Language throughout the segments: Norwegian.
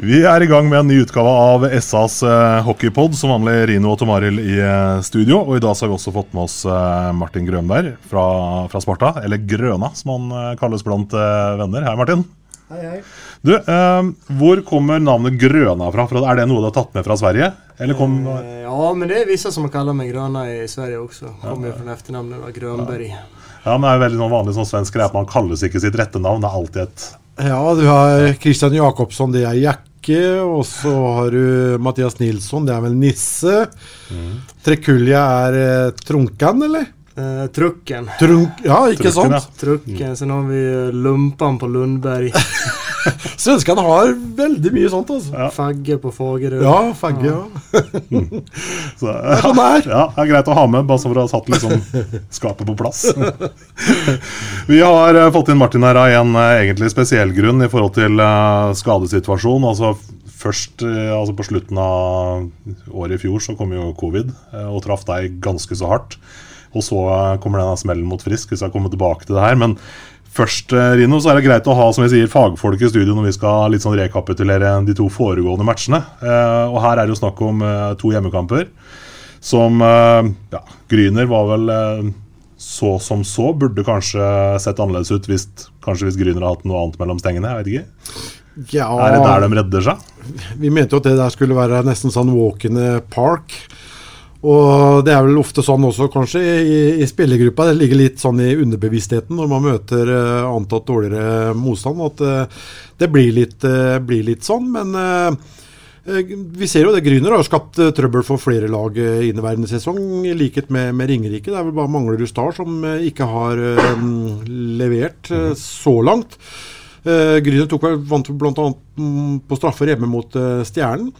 Vi er i gang med en ny utgave av SAs eh, hockeypod. Som vanlig Rino og Tom Arild i eh, studio. Og i dag så har vi også fått med oss eh, Martin Grønberg fra, fra Sparta. Eller Grøna, som han eh, kalles blant venner. Hei, Martin. Hei, hei. Du, eh, Hvor kommer navnet Grøna fra? For er det noe du har tatt med fra Sverige? Eller kom Ja, men det er vissa som kaller meg Grøna i Sverige også. Kommer ja. fra efternamnet Grønberg. Ja. Ja, men det er jo veldig noe vanlig som svensk at man kalles ikke sitt rette navn. Det er alltid et Ja, du har Christian Jakobsson, det er Jakke. Og så har du Mathias Nilsson, det er vel Nisse. Trekulja er eh, Trunkan, eller? Eh, trukken. Trunk, ja, ikke Trukken, sant? Trucken. Sen har vi Lumpan på Lundberg. Svenskene har veldig mye sånt, altså. Fagge på Fagerø. Ja, fagge, ja. så, er sånn det er. Ja, det er greit å ha med, bare så for å ha satt liksom skapet på plass. Vi har eh, fått inn Martin her av en eh, egentlig spesiell grunn i forhold til skadesituasjon. skadesituasjonen. Altså Først eh, altså på slutten av året i fjor så kom jo covid eh, og traff deg ganske så hardt. Og så eh, kommer denne smellen mot Frisk, hvis jeg kommer tilbake til det her. Men først, Rino, så er det greit å ha som jeg sier, fagfolk i studio når vi skal litt sånn rekapitulere de to foregående matchene. Eh, og her er det jo snakk om eh, to hjemmekamper som eh, ja, Gryner var vel så som så. Burde kanskje sett annerledes ut hvis, kanskje hvis Gryner hadde hatt noe annet mellom stengene. jeg vet ikke. ja. Er det der de redder seg? Vi mente jo at det der skulle være nesten sånn walk in the park. Og det er vel ofte sånn også, kanskje, i, i spillergruppa. Det ligger litt sånn i underbevisstheten når man møter uh, antatt dårligere motstand, at uh, det blir litt, uh, blir litt sånn. Men vi ser jo det. Gryner har skapt trøbbel for flere lag uh, inneværende sesong, i likhet med, med Ringerike. Det er vel bare Manglerud Star som ikke har levert eh, så langt. Uh, Gryner vant bl.a. Mm, på straffer hjemme mot Stjernen.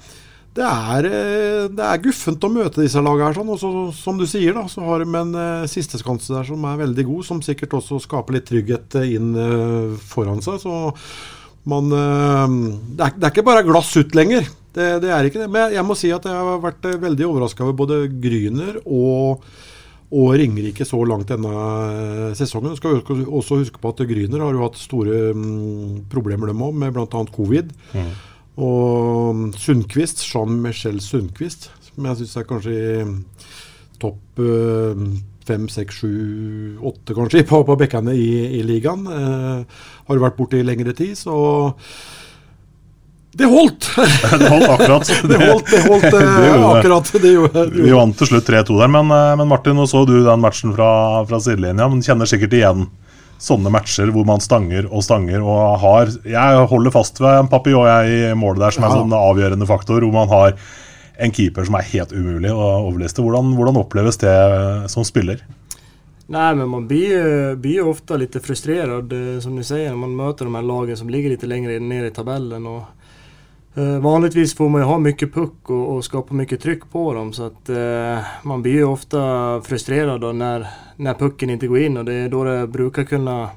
Det er, eh, det er guffent å møte disse lagene her, sånn. Og som du sier, da, så har de en uh, sisteskanse der som er veldig god, som sikkert også skaper litt trygghet eh, inn uh, foran seg. Så man uh, det, er, det er ikke bare glass ut lenger. Det, det er ikke det. Men jeg, må si at jeg har vært eh, veldig overraska over både Gryner og og Ringerike så langt denne sesongen. sesongen. Skal også huske på at Gryner har jo hatt store um, problemer dem òg, med bl.a. covid. Og Sundquist, Jean-Michel Sundquist, som jeg syns er kanskje topp eh, fem, seks, sju, åtte kanskje på, på bekkene i, i ligaen. Eh, har vært borte i lengre tid, så det holdt! Det holdt akkurat. det holdt, det holdt eh, Det gjorde. Det gjorde, Vi vant til slutt 3-2 der, men, eh, men Martin, nå så du den matchen fra, fra sidelinja. Men kjenner sikkert igjen sånne matcher hvor man stanger og stanger og har Jeg holder fast ved en papillon jeg i målet der som er en sånn avgjørende faktor, hvor man har en keeper som er helt umulig å overliste. Hvordan, hvordan oppleves det som spiller? Nei, men man blir blir ofte litt frustrert, som du sier, når man møter de her lagene som ligger litt lenger ned i tabellen. Eh, vanligtvis får man ju ha mycket puck och, och skapa mycket tryck på dem, så att eh, man blir ju ofta frustrerad då när, när pucken inte går in och det är då det brukar kunna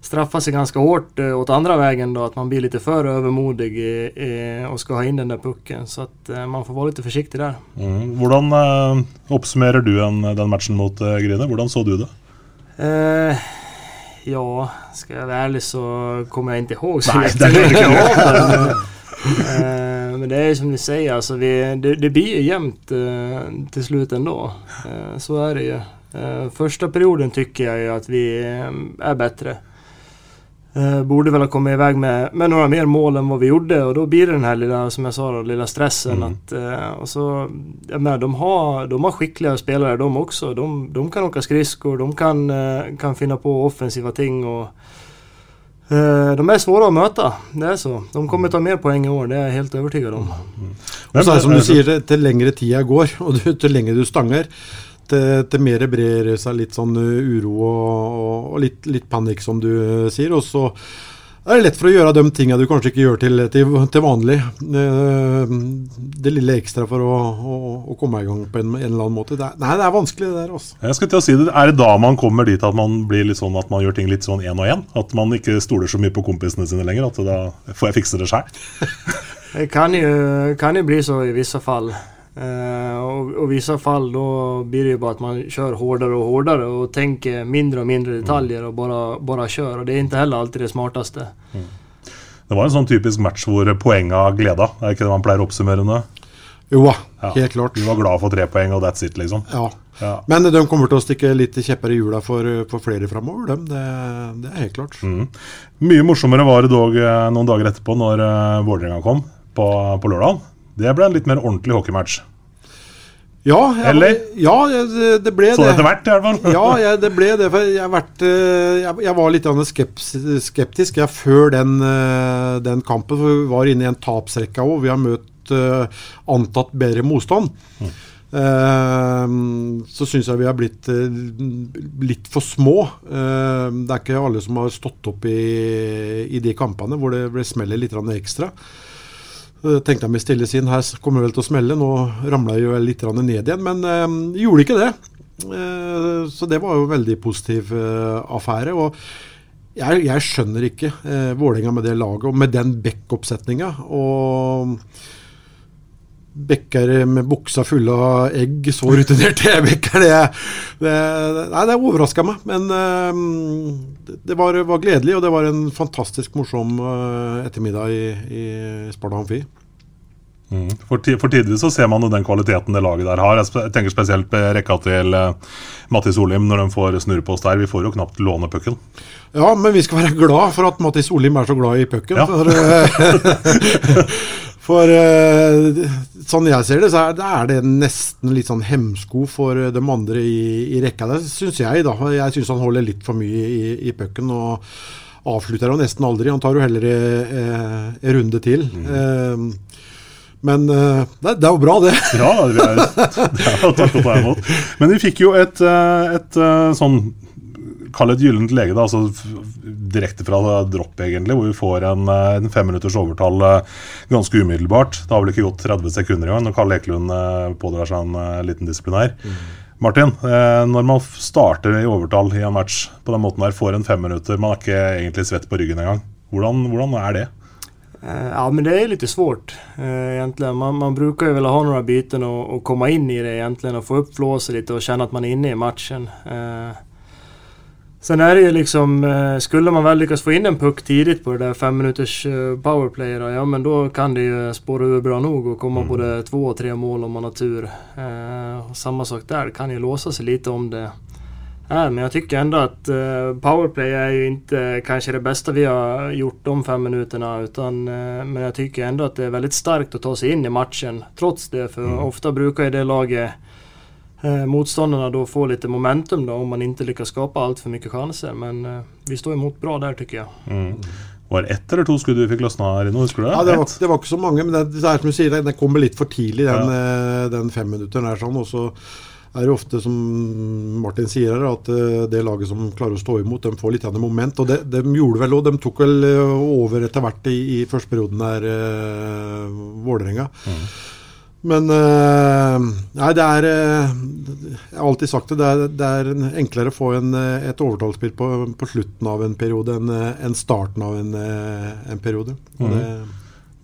straffa sig ganska hårt eh, åt andra vägen då. Att man blir lite för övermodig eh, och ska ha in den där pucken. Så att eh, man får vara lite försiktig där. Mm. Hvordan eh, oppsummerer du en, den matchen mot eh, Gryne? Hvordan så du det? Eh, ja, ska jag vara ärlig så kommer jag inte ihåg så Nej, det är eh, men det är som ni säger, alltså vi, det, det blir ju jämnt eh, till slut ändå. Eh, så är det ju. Första perioden tycker jag ju att vi är bättre. Borde väl ha kommit iväg med, med några mer mål än vad vi gjorde och då blir det den här lilla, som jag sa då, lilla stressen. Mm. Att, och så, jag menar, de, har, de har skickliga spelare de också. De, de kan åka skridskor, de kan, kan finna på offensiva ting. Och, de er svåre å møte. det er så. De kommer ta mer poeng i år, det er jeg helt overbevist om. Og så er det som du sier, til- til lengre tida går, og du, til lenger du stanger, til, til mer brer seg litt sånn uh, uro og, og, litt, litt panikk, som du sier. Og så er det lett for å gjøre de tinga du kanskje ikke gjør til, til, til vanlig. Det, Det lille ekstra for å, å, å komme i gang på en, en eller annen måte. Det er, nei, det er vanskelig, det der. Også. Jeg skal til å si det, Er det da man kommer dit at man blir litt sånn at man gjør ting litt sånn én og én? At man ikke stoler så mye på kompisene sine lenger? At da får jeg fikse det sjøl? Det kan jo, kan jo bli så i visse fall. Eh, och, och vissa fall då blir det ju bara att man kör hårdare och hårdare och tänker mindre och mindre detaljer och bara, bara kör. Och det är inte heller alltid det smartaste. Det var en sånn typisk match hvor poenga gleda. Er ikke det man pleier å oppsummere det? Jo da, Ja. helt klart. Du var glad for tre poeng, og that's it, liksom. Ja. Ja. Men de kommer til å stikke litt kjepper i hjula for, for flere framover, dem. Det, det er helt klart. Mm. Mye morsommere var det dog eh, noen dager etterpå, når uh, Vålerenga kom på, på lørdag. Det ble en litt mer ordentlig hockeymatch. Ja, jeg? Ja, det, det ble Sånn det. etter hvert, i hvert fall. ja, jeg, det ble det. For jeg, vært, eh, jeg, jeg var litt skeptisk jeg, før den, eh, den kampen. For vi var inne i en tapsrekke òg. Vi har møtt eh, antatt bedre motstand. Eh, så syns jeg vi har blitt litt for små. Det er ikke alle som har stått opp i, i de kampene hvor det smeller litt ekstra. Eh, tenkte jeg med stille sinn, her kommer det vel til å smelle. Nå ramla jeg jo litt ned igjen, men eh, gjorde ikke det. Eh, så det var jo en veldig positiv eh, affære. og jeg, jeg skjønner ikke eh, Vålerenga med det laget og med den backup-setninga. Og bekker med buksa fulle av egg, så rutinerte bekker, det, det, nei, det overraska meg. Men eh, det- var, var gledelig, og det var en fantastisk morsom eh, ettermiddag i, i Sparta Amfi. Mm. For, for tidligere så ser man jo den kvaliteten det laget der har. Jeg tenker spesielt på rekka til Mattis Olim når de får snurre på oss der. Vi får jo knapt låne pucken. Ja, men vi skal være glad for at Mattis Olim er så glad i pucken. Ja. For, eh, for eh, sånn jeg ser det, så er, det nesten litt sånn hemsko for eh, de andre i, i rekka. Det syns jeg, da. Jeg syns han holder litt for mye i, i pucken. Og avslutter jo nesten aldri. Han tar jo heller eh, en runde til. Eh, men eh, det, det er jo bra, det. Ja, det er, det er takk å ta imot. Men vi fikk jo et, et sånn Kall et gyllent lege, da, altså direkte fra dropp, egentlig, hvor vi får en, eh, en femminutters overtall eh, ganske umiddelbart. Det har vel ikke gått 30 sekunder engang når Karl Ekelund eh, pådrar seg en liten disiplinær. Martin, eh, når man starter i overtall i en match på den måten her, får en femminutter, man er ikke egentlig svett på ryggen engang. Hvordan, hvordan er det? Ja men det er litt svårt egentlig. Man, Man, bruker jo vel å ha noen byten og, og komme inn i det egentlig, og få opp flåset litt og kjenne at man er inne i matchen. Eh, Sen är det ju liksom, eh, skulle man väl lyckas få in en puck tidigt på det där fem minuters eh, powerplay då, ja men då kan det ju spåra ur bra nog och komma både två och tre mål om man har tur. Eh, samma sak där, det kan ju låsa sig lite om det är. Men jag tycker ändå att eh, powerplay är ju inte kanske det bästa vi har gjort de fem minuterna. Utan, eh, men jag tycker ändå att det är väldigt starkt att ta sig in i matchen trots det. För ofta brukar ju det laget eh, motståndarna då får lite momentum då om man inte lyckas skapa allt för mycket chanser. Men eh, vi står emot bra där tycker jag. Mm. Var det ett eller to skudd vi fikk løsna, Rino? Husker du det? Ja, det var, det var ikke så mange, men det, det er som du sier, det, det kommer litt for tidlig, den, ja. den femminutteren der. Sånn, og så er det ofte, som Martin sier her, at eh, det laget som klarer å stå imot, de får litt grann moment. Og det, de gjorde vel òg. De tok vel eh, over etter hvert i, i første perioden der, eh, Vålerenga. Men eh, Nei, det er eh, Jeg har alltid sagt det. Det er, det er enklere å få en, eh, et overtallsspill på, på slutten av en periode enn en starten av en, en periode. Mhm.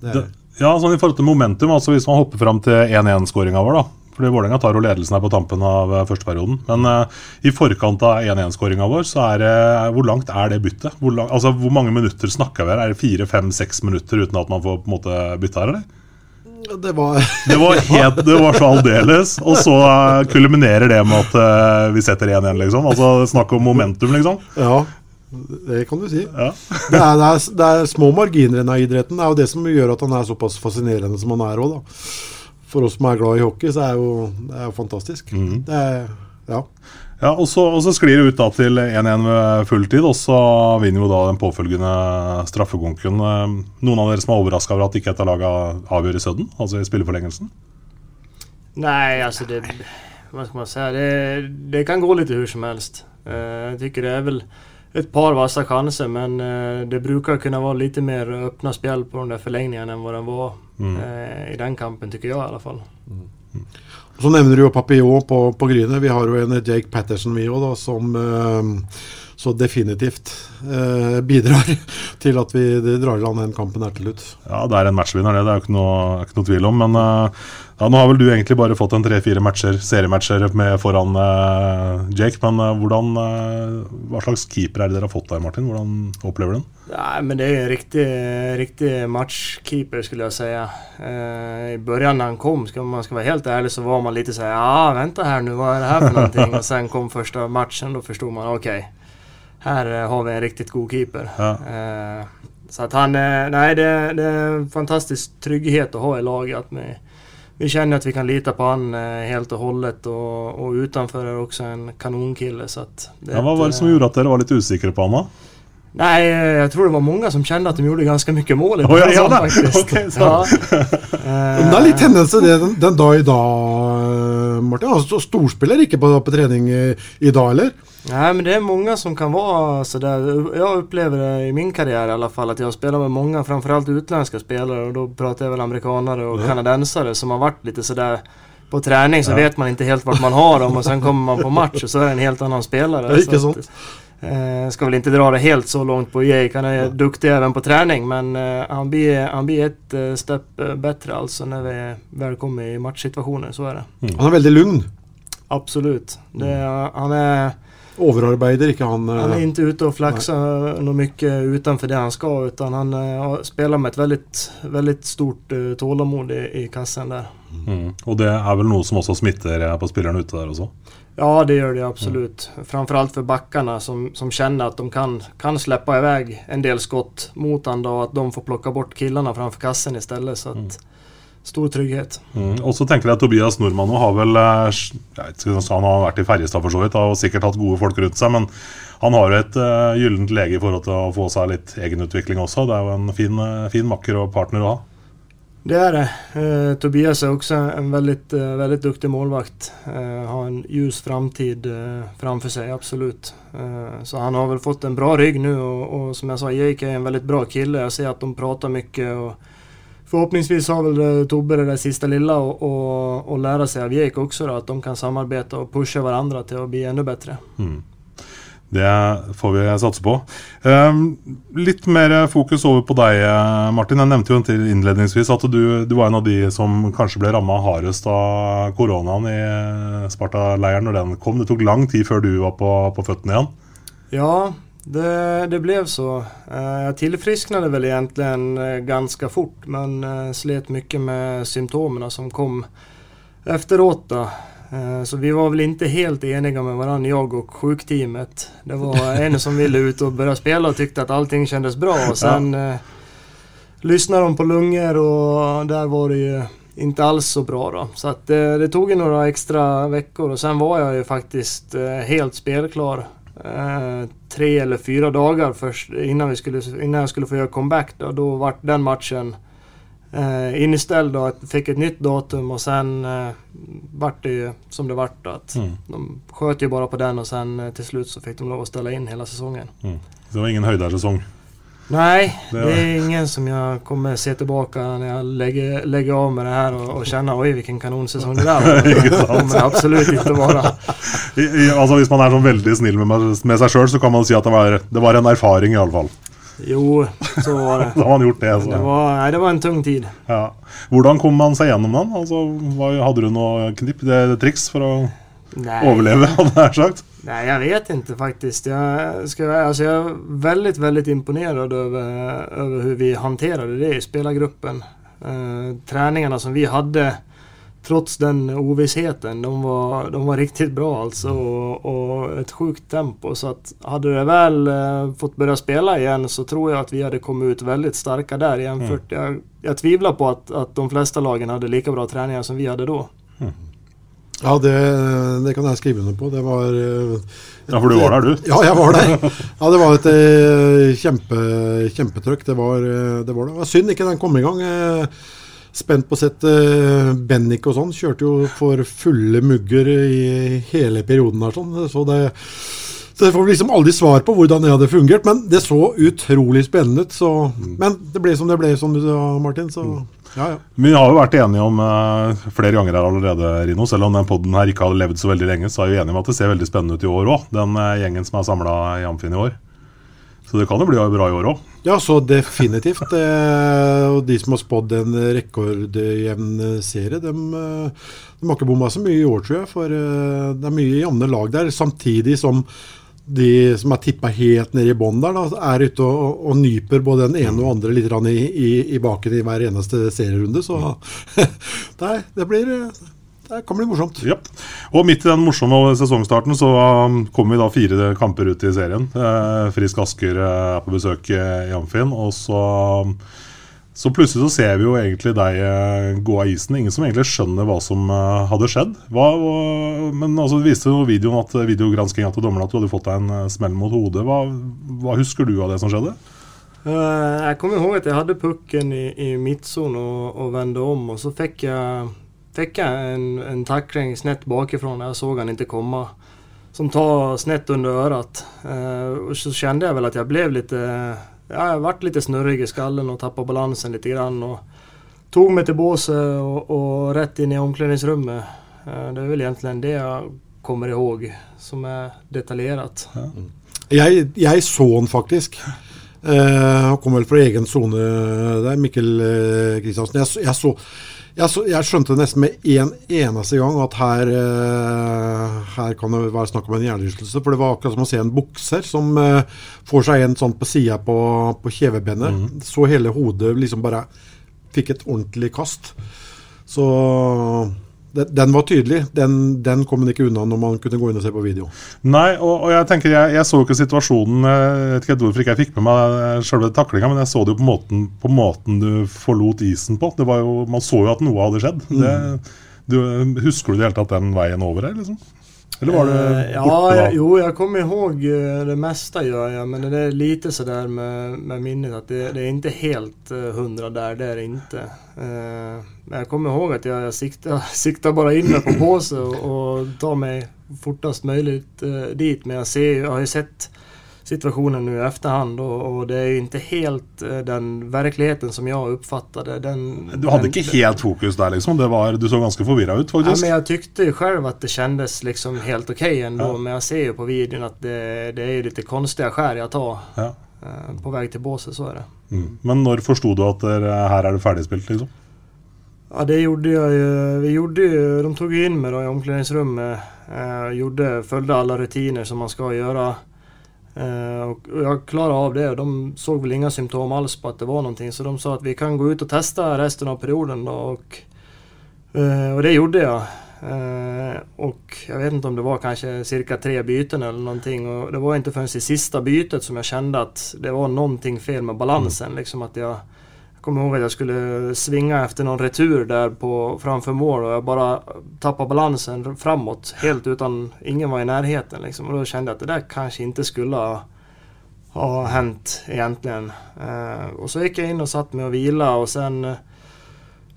det, det ja, sånn I forhold til momentum, altså hvis man hopper fram til 1-1-skåringa vår, da. Fordi Vålerenga tar jo ledelsen her på tampen av første perioden. Men uh, i forkant av 1-1-skåringa vår, så er det Hvor langt er det byttet? Hvor, lang, altså, hvor mange minutter snakker vi her? Er det fire, fem, seks minutter uten at man får på en måte bytte her, eller? Det var Det var, helt, det var så aldeles. Og så eh, kulminerer det med at eh, vi setter 1-1, liksom. Altså snakk om momentum, liksom. Ja, det kan du si. Ja. Det, er, det, er, det er små marginer i denne idretten. Det er jo det som gjør at han er såpass fascinerende som han er òg, da. For oss som er glad i hockey, så er jo, det er jo fantastisk. Det er, ja. Ja, og så, og så sklir det ut da til 1-1 ved fulltid, og så vinner jo da den påfølgende straffekonken. Eh, Noen av dere som er overraska over at ikke et av lagene avgjør i sudden, altså i spilleforlengelsen? Nei, altså det... Hva skal man si? Det, det kan gå litt hur som helst. Jeg jag tycker det er vel et par vassa chanser men det det å kunne være litt mer åpne spill på de forlengningene enn hva vad det var Mm. eh, i den kampen tycker jeg i alle fall. Så nevner du jo Papillon på, på Gryne. Vi har jo en Jake Patterson vi òg, som eh, så definitivt eh, bidrar til at vi drar i land den kampen her til slutt. Ja, det er en matchvinner, det. Det er jo ikke noe, ikke noe tvil om. Men eh, ja, nå har vel du egentlig bare fått en tre-fire matcher, seriematcher med foran eh, Jake. Men eh, hvordan, eh, hva slags keeper er det dere har fått der, Martin? Hvordan opplever du den? Nei, men det er en riktig, riktig matchkeeper skulle jeg si. Eh, I begynnelsen da han kom, skal man skal være helt ærlig, så var man litt sånn ja vent her, nå, hva er det her for noe? Og sen kom første matchen, da forsto man, okej, här eh, har vi en riktigt god keeper. Ja. Eh, så att han, eh, nej det, det är en fantastisk trygghet att ha i laget. Att vi, vi känner att vi kan lita på han eh, helt och hållet och, och utanför är också en kanonkille. Så att det Ja, hva var det som gjorde at dere var litt usikre på han da? Nej, jeg tror det var mange som kjente at de gjorde ganske mye mål i Oj, ja, början sa det. faktiskt. Ja. Det er litt tendens til det den, den dag i dag, Martin. Altså, storspiller ikke på, på trening i, i dag, eller? Nei, men det er mange som kan være så der. Jeg opplever det i min karriere i alle fall at jeg har spilt med mange, framfor alt utenlandske spillere. og Da prater jeg vel amerikanere og canadensere, som har vært litt så der på trening så Ja. vet man ikke helt hvor man har dem og sen kommer man på match og så er det en helt annen spiller. Det Ja, ikke Så att, Eh, skal vel ikke dra det helt så langt på Jake. Han är duktig även på trening. men eh, han, blir, han blir et uh, steg bedre bättre når vi vel kommer i matchsituasjoner. Så er det. Han er veldig lugn. Absolut. Det, han er Overarbeider ikke han. eh, Han er ikke ute og flakser Noe mye utenfor det han skal. utan han uh, spiller med et veldig, veldig stort uh, tålamod i, i kassen der. Mm. Og det er vel noe som også smitter eh, på spillerne ute der også? Ja, det gjør det absolut. Framförallt för backarna som, som känner att de kan, kan släppa iväg en del skott mot han och att de får plocka bort killarna framför kassen istället. Så att, Stor trygghet. Mm. Og så tenker jeg at Tobias Nordmann har vel eh, jeg vet ikke, Han har vært i Ferjestad for så vidt og sikkert hatt gode folk rundt seg, men han har jo et uh, gyllent lege i forhold til å få seg litt egenutvikling også. Det er jo en fin, eh, fin makker og partner å ha. Det er det. Eh, Tobias er også en veldig, eh, väldigt duktig målvakt. Eh, har en ljus framtid eh, framfor seg, absolut. Eh, så han har vel fått en bra rygg nu og, og, som jeg sa, Jake er en veldig bra kille. Jeg ser at de prater mye. og förhoppningsvis har väl eh, Tobbe det der siste lilla å lære seg av Jake også, da, at de kan samarbeide og pushe hverandre til å bli enda bedre. Mm. Det får vi satse på. Um, litt mer fokus over på deg, eh, Martin. Jeg nevnte jo innledningsvis at du, du var en av de som kanskje ble ramma hardest av koronaen i eh, Sparta-leiren når den kom. Det tok lang tid før du var på, på føttene igjen. Ja, det, det ble så. Jeg Jag vel egentlig ganske eh, fort men eh, slet mye med symptomene som kom efteråt. Då. Eh, Så vi var väl inte helt eniga med varandra, jag och sjukteamet. Det var en som ville ut och börja spela och tyckte att allting kändes bra och sen eh, lyssnade de på lungor och där var det ju inte alls så bra då. Så att eh, det tog ju några extra veckor och sen var jag ju faktiskt eh, helt spelklar. Eh, tre eller fyra dagar först innan, vi skulle, innan jag skulle få göra comeback då. Då var den matchen eh, inställd då. Fick ett nytt datum och sen eh, vart det ju som det vart. Att Mm. De sköt ju bara på den och sen eh, till slut så fick de lov att ställa in hela säsongen. Mm. Det var ingen høydersesong. Nej, Det- det är ingen som jag kommer se tillbaka när jag lägger, lägger av med det här och, och känna oj vilken kanonsäsong det där var. Det kommer absolut inte vara. I, i, altså Hvis man er sånn veldig snill med, med seg sjøl, så kan man si at det var, det var en erfaring, iallfall. Jo, så var det. Da har man gjort det. Så. Det var, nei, det var en tung tid. Ja. Hvordan kom man seg gjennom den? Altså, hadde du noe knipp, det, triks for å nei. overleve, hadde jeg sagt? Nei, jeg vet ikke, faktisk. Jeg, skal, alltså jag är veldig väldigt imponerad over över hur vi håndterte det i spillergruppen. Uh, treningene som vi hade, trots den ovissheten, de var, de var riktigt bra alltså. Och, och ett sjukt tempo. Så att hade det väl eh, fått börja spela igen så tror jag att vi hade kommit ut väldigt starka där jämfört. Jag, jag tvivlar på att, att de flesta lagen hade lika bra träningar som vi hade då. Ja, det, det kan jeg skrive under på. Det var eh, Ja, for du var der, du. Ja, jeg var der. Ja, det var et eh, kjempe, kjempetrøkk. Det var, eh, det var det. Det var synd ikke den kom i gang. Eh, Spent på å sette Bennick Bennik og sånn. Kjørte jo for fulle mugger i hele perioden der. sånn. Så det, så det får vi liksom aldri svar på hvordan det hadde fungert. Men det så utrolig spennende ut. Så, men det ble som det ble, som du sa, Martin. Så ja, ja. Vi har jo vært enige om eh, flere ganger her allerede, Rino. Selv om den podden her ikke hadde levd så veldig lenge, så er vi enige om at det ser veldig spennende ut i år òg. Den eh, gjengen som er samla i Amfin i år. Så det kan jo bli bra i år òg. Ja, så definitivt. Eh, og de som har spådd en rekordjevn serie, de, eh, de har ikke bomma så mye i år, tror jeg. For eh, det er mye jevne lag der. Samtidig som de som er tippa helt nede i bånn der, da, er ute og, og nyper både den ene og andre litt i, i, i baken i hver eneste serierunde. Så nei, det blir Det kan bli morsomt. Ja. Og midt i den morsomme sesongstarten så um, kom vi da fire kamper ut i serien. Eh, Frisk Asker eh, er på besøk i Amfin, og så um, så plutselig så ser vi jo egentlig deg eh, gå av isen. Ingen som egentlig skjønner hva som hadde skjedd. Hva, men altså, det viste jo videoen at videogranskinga til dommeren at du hadde fått deg en smell mot hodet. Hva, hva husker du av det som skjedde? jeg kommer ihåg at jeg hadde pucken i, i midtsonen og, og vendte om Og så fikk jag, fick jag en, en tackling snett bakifrån. Jag såg han inte komma. Som tar snett under örat. Eh, och så kände jag väl att jag blev lite... Ja, jag vart lite snurrig i skallen och tappade balansen lite grann. Och tog mig till båset och, och rätt in i omklädningsrummet. Eh, det är väl egentligen det jag kommer ihåg som är detaljerat. Jeg, jeg så han faktisk. Eh, han kom vel fra egen sone der, Mikkel eh, Kristiansen. Jeg, jeg, så, jeg, så, jeg skjønte nesten med en eneste gang at her, uh, her kan det være snakk om en hjernerystelse. For det var akkurat som å se en bukser som uh, får seg en sånn på sida på, på kjevebenet. Så hele hodet liksom bare fikk et ordentlig kast. Så den, den var tydelig. Den, den kom man ikke unna når man kunne gå inn og se på video. Nei, og, og jeg tenker, jeg, jeg så ikke situasjonen Jeg vet ikke hvorfor ikke jeg fikk med meg selve taklinga, men jeg så det jo på måten, på måten du forlot isen på. Det var jo, man så jo at noe hadde skjedd. Det, du, husker du i det hele tatt den veien over her, liksom? Eller var det Eh, Ja, jag, jo, jag kommer ihåg eh, det mesta gör jag, men det är lite sådär med, med minnet att det, det är inte helt eh, hundra där, det är det inte. Eh, Men jag kommer ihåg att jag, jag siktar, siktar bara in mig på påse och, och tar mig fortast möjligt eh, dit. Men jag, ser, jag har ju sett situationen nu i efterhand och, och det är ju inte helt eh, den verkligheten som jag uppfattade. Den, Du hadde den, ikke helt fokus der, liksom? Det var, du så ganske förvirrad ut, Ja, faktisk. men jag tyckte ju själv att det kändes liksom helt okej ändå. Ja. Men jag ser ju på videon att det, det är ju lite konstiga skär jag tar. Ja. eh, På väg till båset, så är det. Mm. Men når förstod du at det, her er det ferdigspilt, liksom? Ja, det gjorde jag ju. Vi gjorde ju, de tog ju in mig då i omklädningsrummet. Eh, gjorde, följde alla rutiner som man ska göra. Eh, jeg och jag av det. og De såg vel inga symptom alls på at det var noe, Så de sa at vi kan gå ut og testa resten av perioden. og, og eh, och det gjorde jeg. Uh, och jag vet inte om det var kanske cirka tre byten eller någonting. Och det var inte förrän i sista bytet som jag kände att det var någonting fel med balansen. Liksom att jag kommer ihåg att jag skulle svinga efter någon retur där på, framför mål och jag bara tappade balansen framåt. Helt utan, ingen var i närheten liksom. Och då kände jag att det där kanske inte skulle ha, ha hänt egentligen. Eh, och så gick jag in och satt mig och vila och sen eh,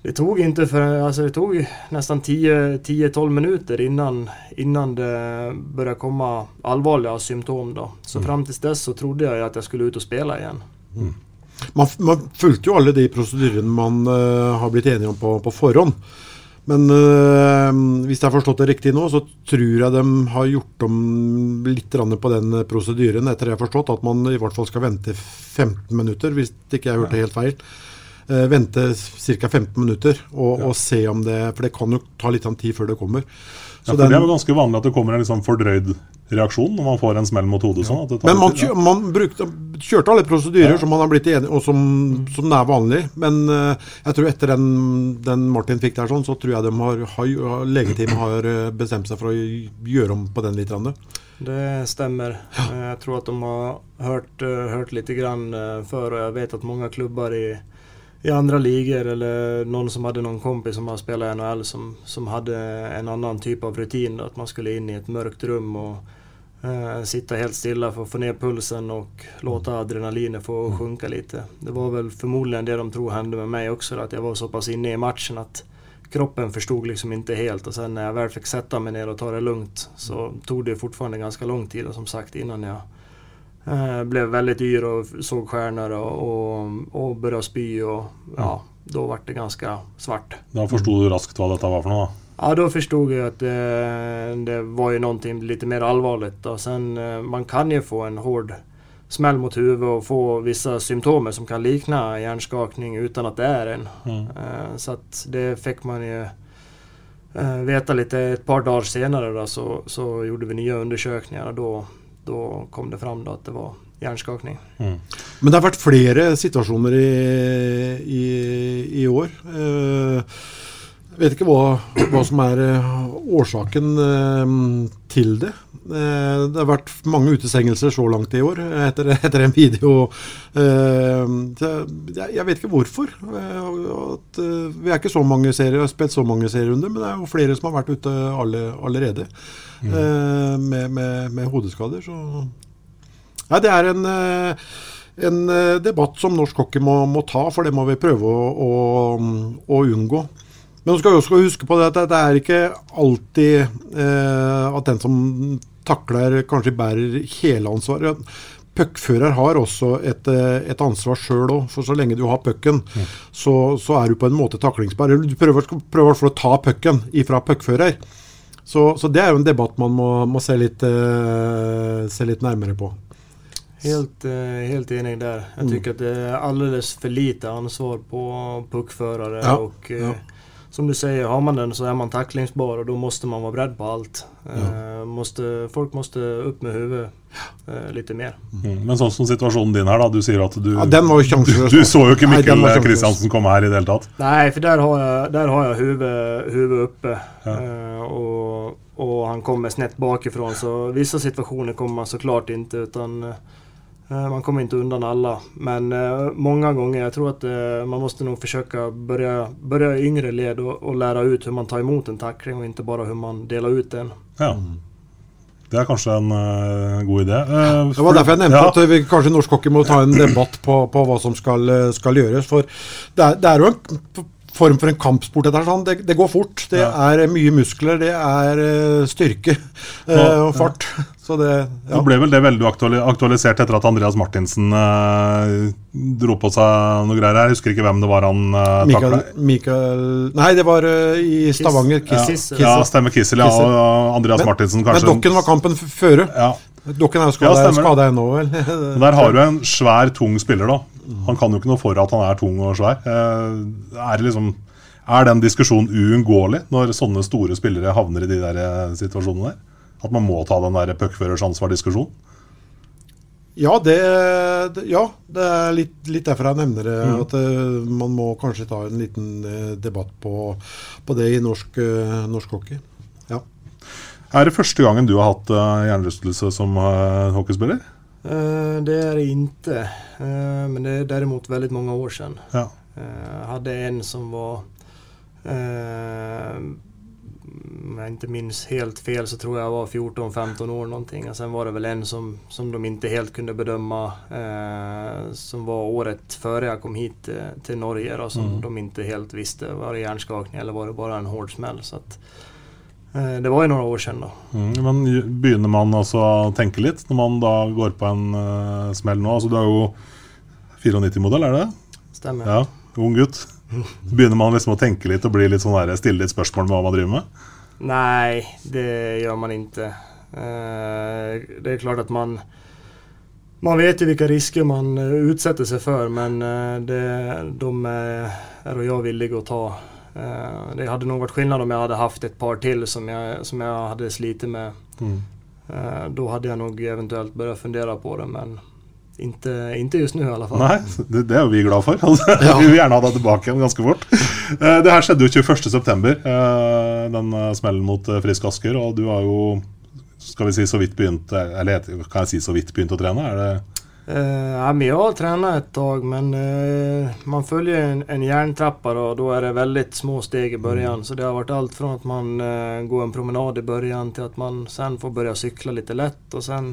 det tog inte för, alltså det tog nästan 10-12 minuter innan, innan det började komma allvarliga symptom då. Så fram tills dess så trodde jag att jag skulle ut och spela igen. Man, man fulgte jo alle de prosedyrene man uh, har blitt enige om på, på forhånd. Men uh, hvis jeg har forstått det riktig nå, så tror jeg de har gjort om litt på den prosedyren, etter jeg har forstått, at man i hvert fall skal vente 15 minutter, hvis ikke jeg hørte helt feil. Uh, vente ca. 15 minutter og, og se om det For det kan jo ta litt tid før det kommer. Ja, for Det er jo ganske vanlig at det kommer en liksom fordrøyd reaksjon når man får en smell mot hodet. sånn at det tar Men man, litt tid, kjø, man brukte, kjørte alle prosedyrer som man har blitt enig og som, som er vanlig. Men uh, jeg tror etter den, den Martin fikk der, sånn, så tror jeg de har, har, legeteamet har eh, bestemt seg for å gjøre om på den litt. Rande. Det stemmer. Jeg tror at de har hørt, eh, hørt litt grann før og jeg vet at mange klubber i, i andra ligor eller någon som hade någon kompis som har spelat i NHL som, som hade en annan typ av rutin. Då, att man skulle in i ett mörkt rum och eh, sitta helt stilla för att få ner pulsen och låta adrenalinet få sjunka lite. Det var väl förmodligen det de tror hände med mig också. Att jag var så pass inne i matchen att kroppen förstod liksom inte helt och sen när jag väl fick sätta mig ner och ta det lugnt så tog det fortfarande ganska lång tid och som sagt innan jag eh, blev väldigt yr och såg stjärnor och, och, började spy och ja, då var det ganska svart. Da forsto du raskt hva dette var noe? da. Ja, då förstod jag att det, det var ju någonting lite mer allvarligt. Och sen, eh, man kan ju få en hård smäll mot huvudet och få vissa symptom som kan likna hjärnskakning utan att det är en. Mm. Eh, Så att det fick man ju eh, veta lite ett par dagar senare då, så, så gjorde vi nya undersökningar och då, då kom det fram at det var hjärnskakning. Men det har vært flere situasjoner i, i, i år. Eh, vet ikke hva, hva som er eh, årsaken eh, til det. Eh, Det har vært mange utestengelser så langt i år etter, etter en video. Eh, Jeg vet ikke hvorfor. Vi er ikke så mange serier, har spilt så mange serierunder, men det er jo flere som har vært ute alle, allerede eh, med, med, med hodeskader. Så Nei, det er en, en debatt som norsk hockey må, må ta, for det må vi prøve å, å, å unngå. Men nå skal også huske på det at det er ikke alltid eh, at den som takler, kanskje bærer hele ansvaret. Puckfører har også et, eh, et ansvar sjøl òg, for så lenge du har pucken, så, så er du på en måte taklingsbar. Du prøver, prøver i hvert fall å ta pucken ifra puckfører. Så, så det er jo en debatt man må, må se, litt, eh, se litt nærmere på. Helt, eh, helt enig der. Jeg syns Mm. det er alldeles for lite ansvar på puckførere. Ja, eh, ja. Som du säger, har man den så är man tacklingsbar och då måste man vara beredd på allt. Eh, måste, folk måste upp med huvudet eh, litt mer. Mm. Men sånn som situasjonen din her, da. Du sier at du Ja, den var jo. Du, du så jo ikke Mikkel. Kristiansen komme her i det hele tatt. Nei, for der har jeg, där har jag huvudet, huvudet uppe. Eh, og, og, han kommer snett bakifrån. Så visse situasjoner kommer man så klart ikke eh, man kommer inte undan alla. Men eh, många gånger, jag tror att eh, man måste nog försöka börja, börja i yngre led och, och lära ut hur man tar emot en tackling och inte bara hur man delar ut den. Ja. Det er kanskje en uh, god idé. Eh, Det var derfor jeg nevnte ja. at vi kanskje norsk hockey må ta en debatt på, på hva som skal, eh, skal gjøres. For det er, det er jo en form for en kampsport. Dette, sånn. det, det går fort. Det er mye muskler, det er eh, styrke uh, og fart. Så det ja. det ble vel det veldig aktualisert etter at Andreas Martinsen eh, dro på seg noe greier her. Jeg husker ikke hvem det var han eh, Mikael. Mikael Nei, det var uh, i Stavanger. Ja, Kiss, ja, stemmer Kissel. Ja, og Andreas Men- Martinsen Men Dokken var kampen føre. Ja. Dokken er jo Ja, skada stemmer ennå, vel. Der har du en svær, tung spiller, da. Han kan jo ikke noe for at han er tung og svær. Eh, er, det liksom, er den diskusjonen uunngåelig når sånne store spillere havner i de der eh, situasjonene der? At man må ta den der puckførers ansvar-diskusjonen? Ja, det, ja, det er litt, litt derfor jeg nevner det. Mm. At eh, man må kanskje ta en liten eh, debatt på, på det i norsk, eh, norsk hockey. Ja. Er det første gangen du har hatt uh, hjernerystelse som hockeyspiller? Eh, det er det ikke. Eh, men det er derimot veldig mange år siden. Ja. Jeg hadde en som var, eh, om jag inte minns helt fel så tror jag var 14-15 år någonting. Och sen var det väl en som, som de inte helt kunde bedöma eh, som var året före jag kom hit eh, till Norge då, som Mm. de inte helt visste. Var det hjärnskakning eller var det bara en hård smäll? Så att, eh, det var ju några år sedan då. Mm, men begynner man altså å tenke litt når man da går på en uh, smell nå? Altså, du er jo 94-modell, er det? Stemmer. Ja, Ung gutt. Begynner man liksom å tenke litt og bli litt sånn der, stille litt spørsmål med hva man driver med? Nej, det gör man inte. Eh, det är klart att man man vet ju vilka risker man eh, utsätter sig för men eh, det, de är, jag villig att ta. Det hade nog varit skillnad om jag hade haft ett par till som jag, som jag hade slitit med. Mm. Då hade jag nog eventuellt börjat fundera på det men inte, inte just nu i alle fall. Nei, det, det er jo vi glad for. Altså, Vi vil gjerne ha deg tilbake igjen ganske fort. Eh, det her skjedde jo 21.9., eh, den eh, smellen mot Frisk Asker. Og du har jo, skal vi si, så vidt begynt Eller kan jeg si så vidt begynt å trene? Er det ja, vi har tränat et tag men man følger en, en järntrappa og da er det veldig små steg i början. Så det har vært alt fra at man går en promenad i begynnelsen, til at man sen får begynne å sykle litt lett. og sen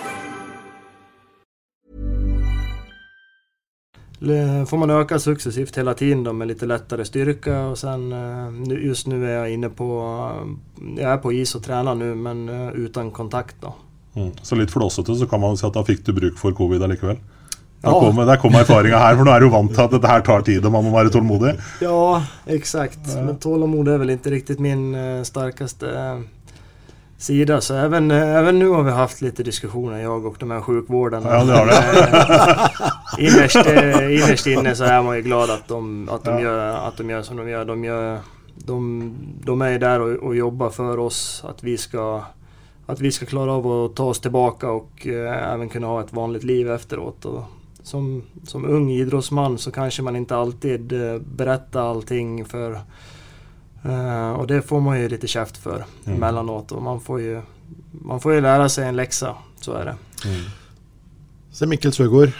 Får man öka successivt hela tiden då med lite lättare styrka och sen eh, just nu är jag inne på, eh, jag är på is och tränar nu men eh, utan kontakt då. mm. Så litt flåsete så kan man si at da fikk du bruk for covid allikevel. Ja. kom, der kom erfaringa her, for nå er du vant til at dette her tar tid, og man må være tålmodig. Ja, eksakt. Men tålamod er vel ikke riktig min starkaste eh, sida. Så även, eh, även nu har vi haft lite diskussioner, jag och de här sjukvårdarna. Ja, det har det. Eh, innerst, eh, innerst inne så är man ju glad att de, att de, gör, att de gör som de gör. De, gör, de, de är där och, och jobbar för oss, att vi ska att vi ska klara av att ta oss tillbaka och eh, även kunna ha ett vanligt liv efteråt. Och som, som ung idrottsman så kanske man inte alltid eh, berättar allting för eh, och det får man ju lite käft för Mm. emellanåt och man får ju man får ju lära sig en läxa, så är det. Se Mikkel Søgaard.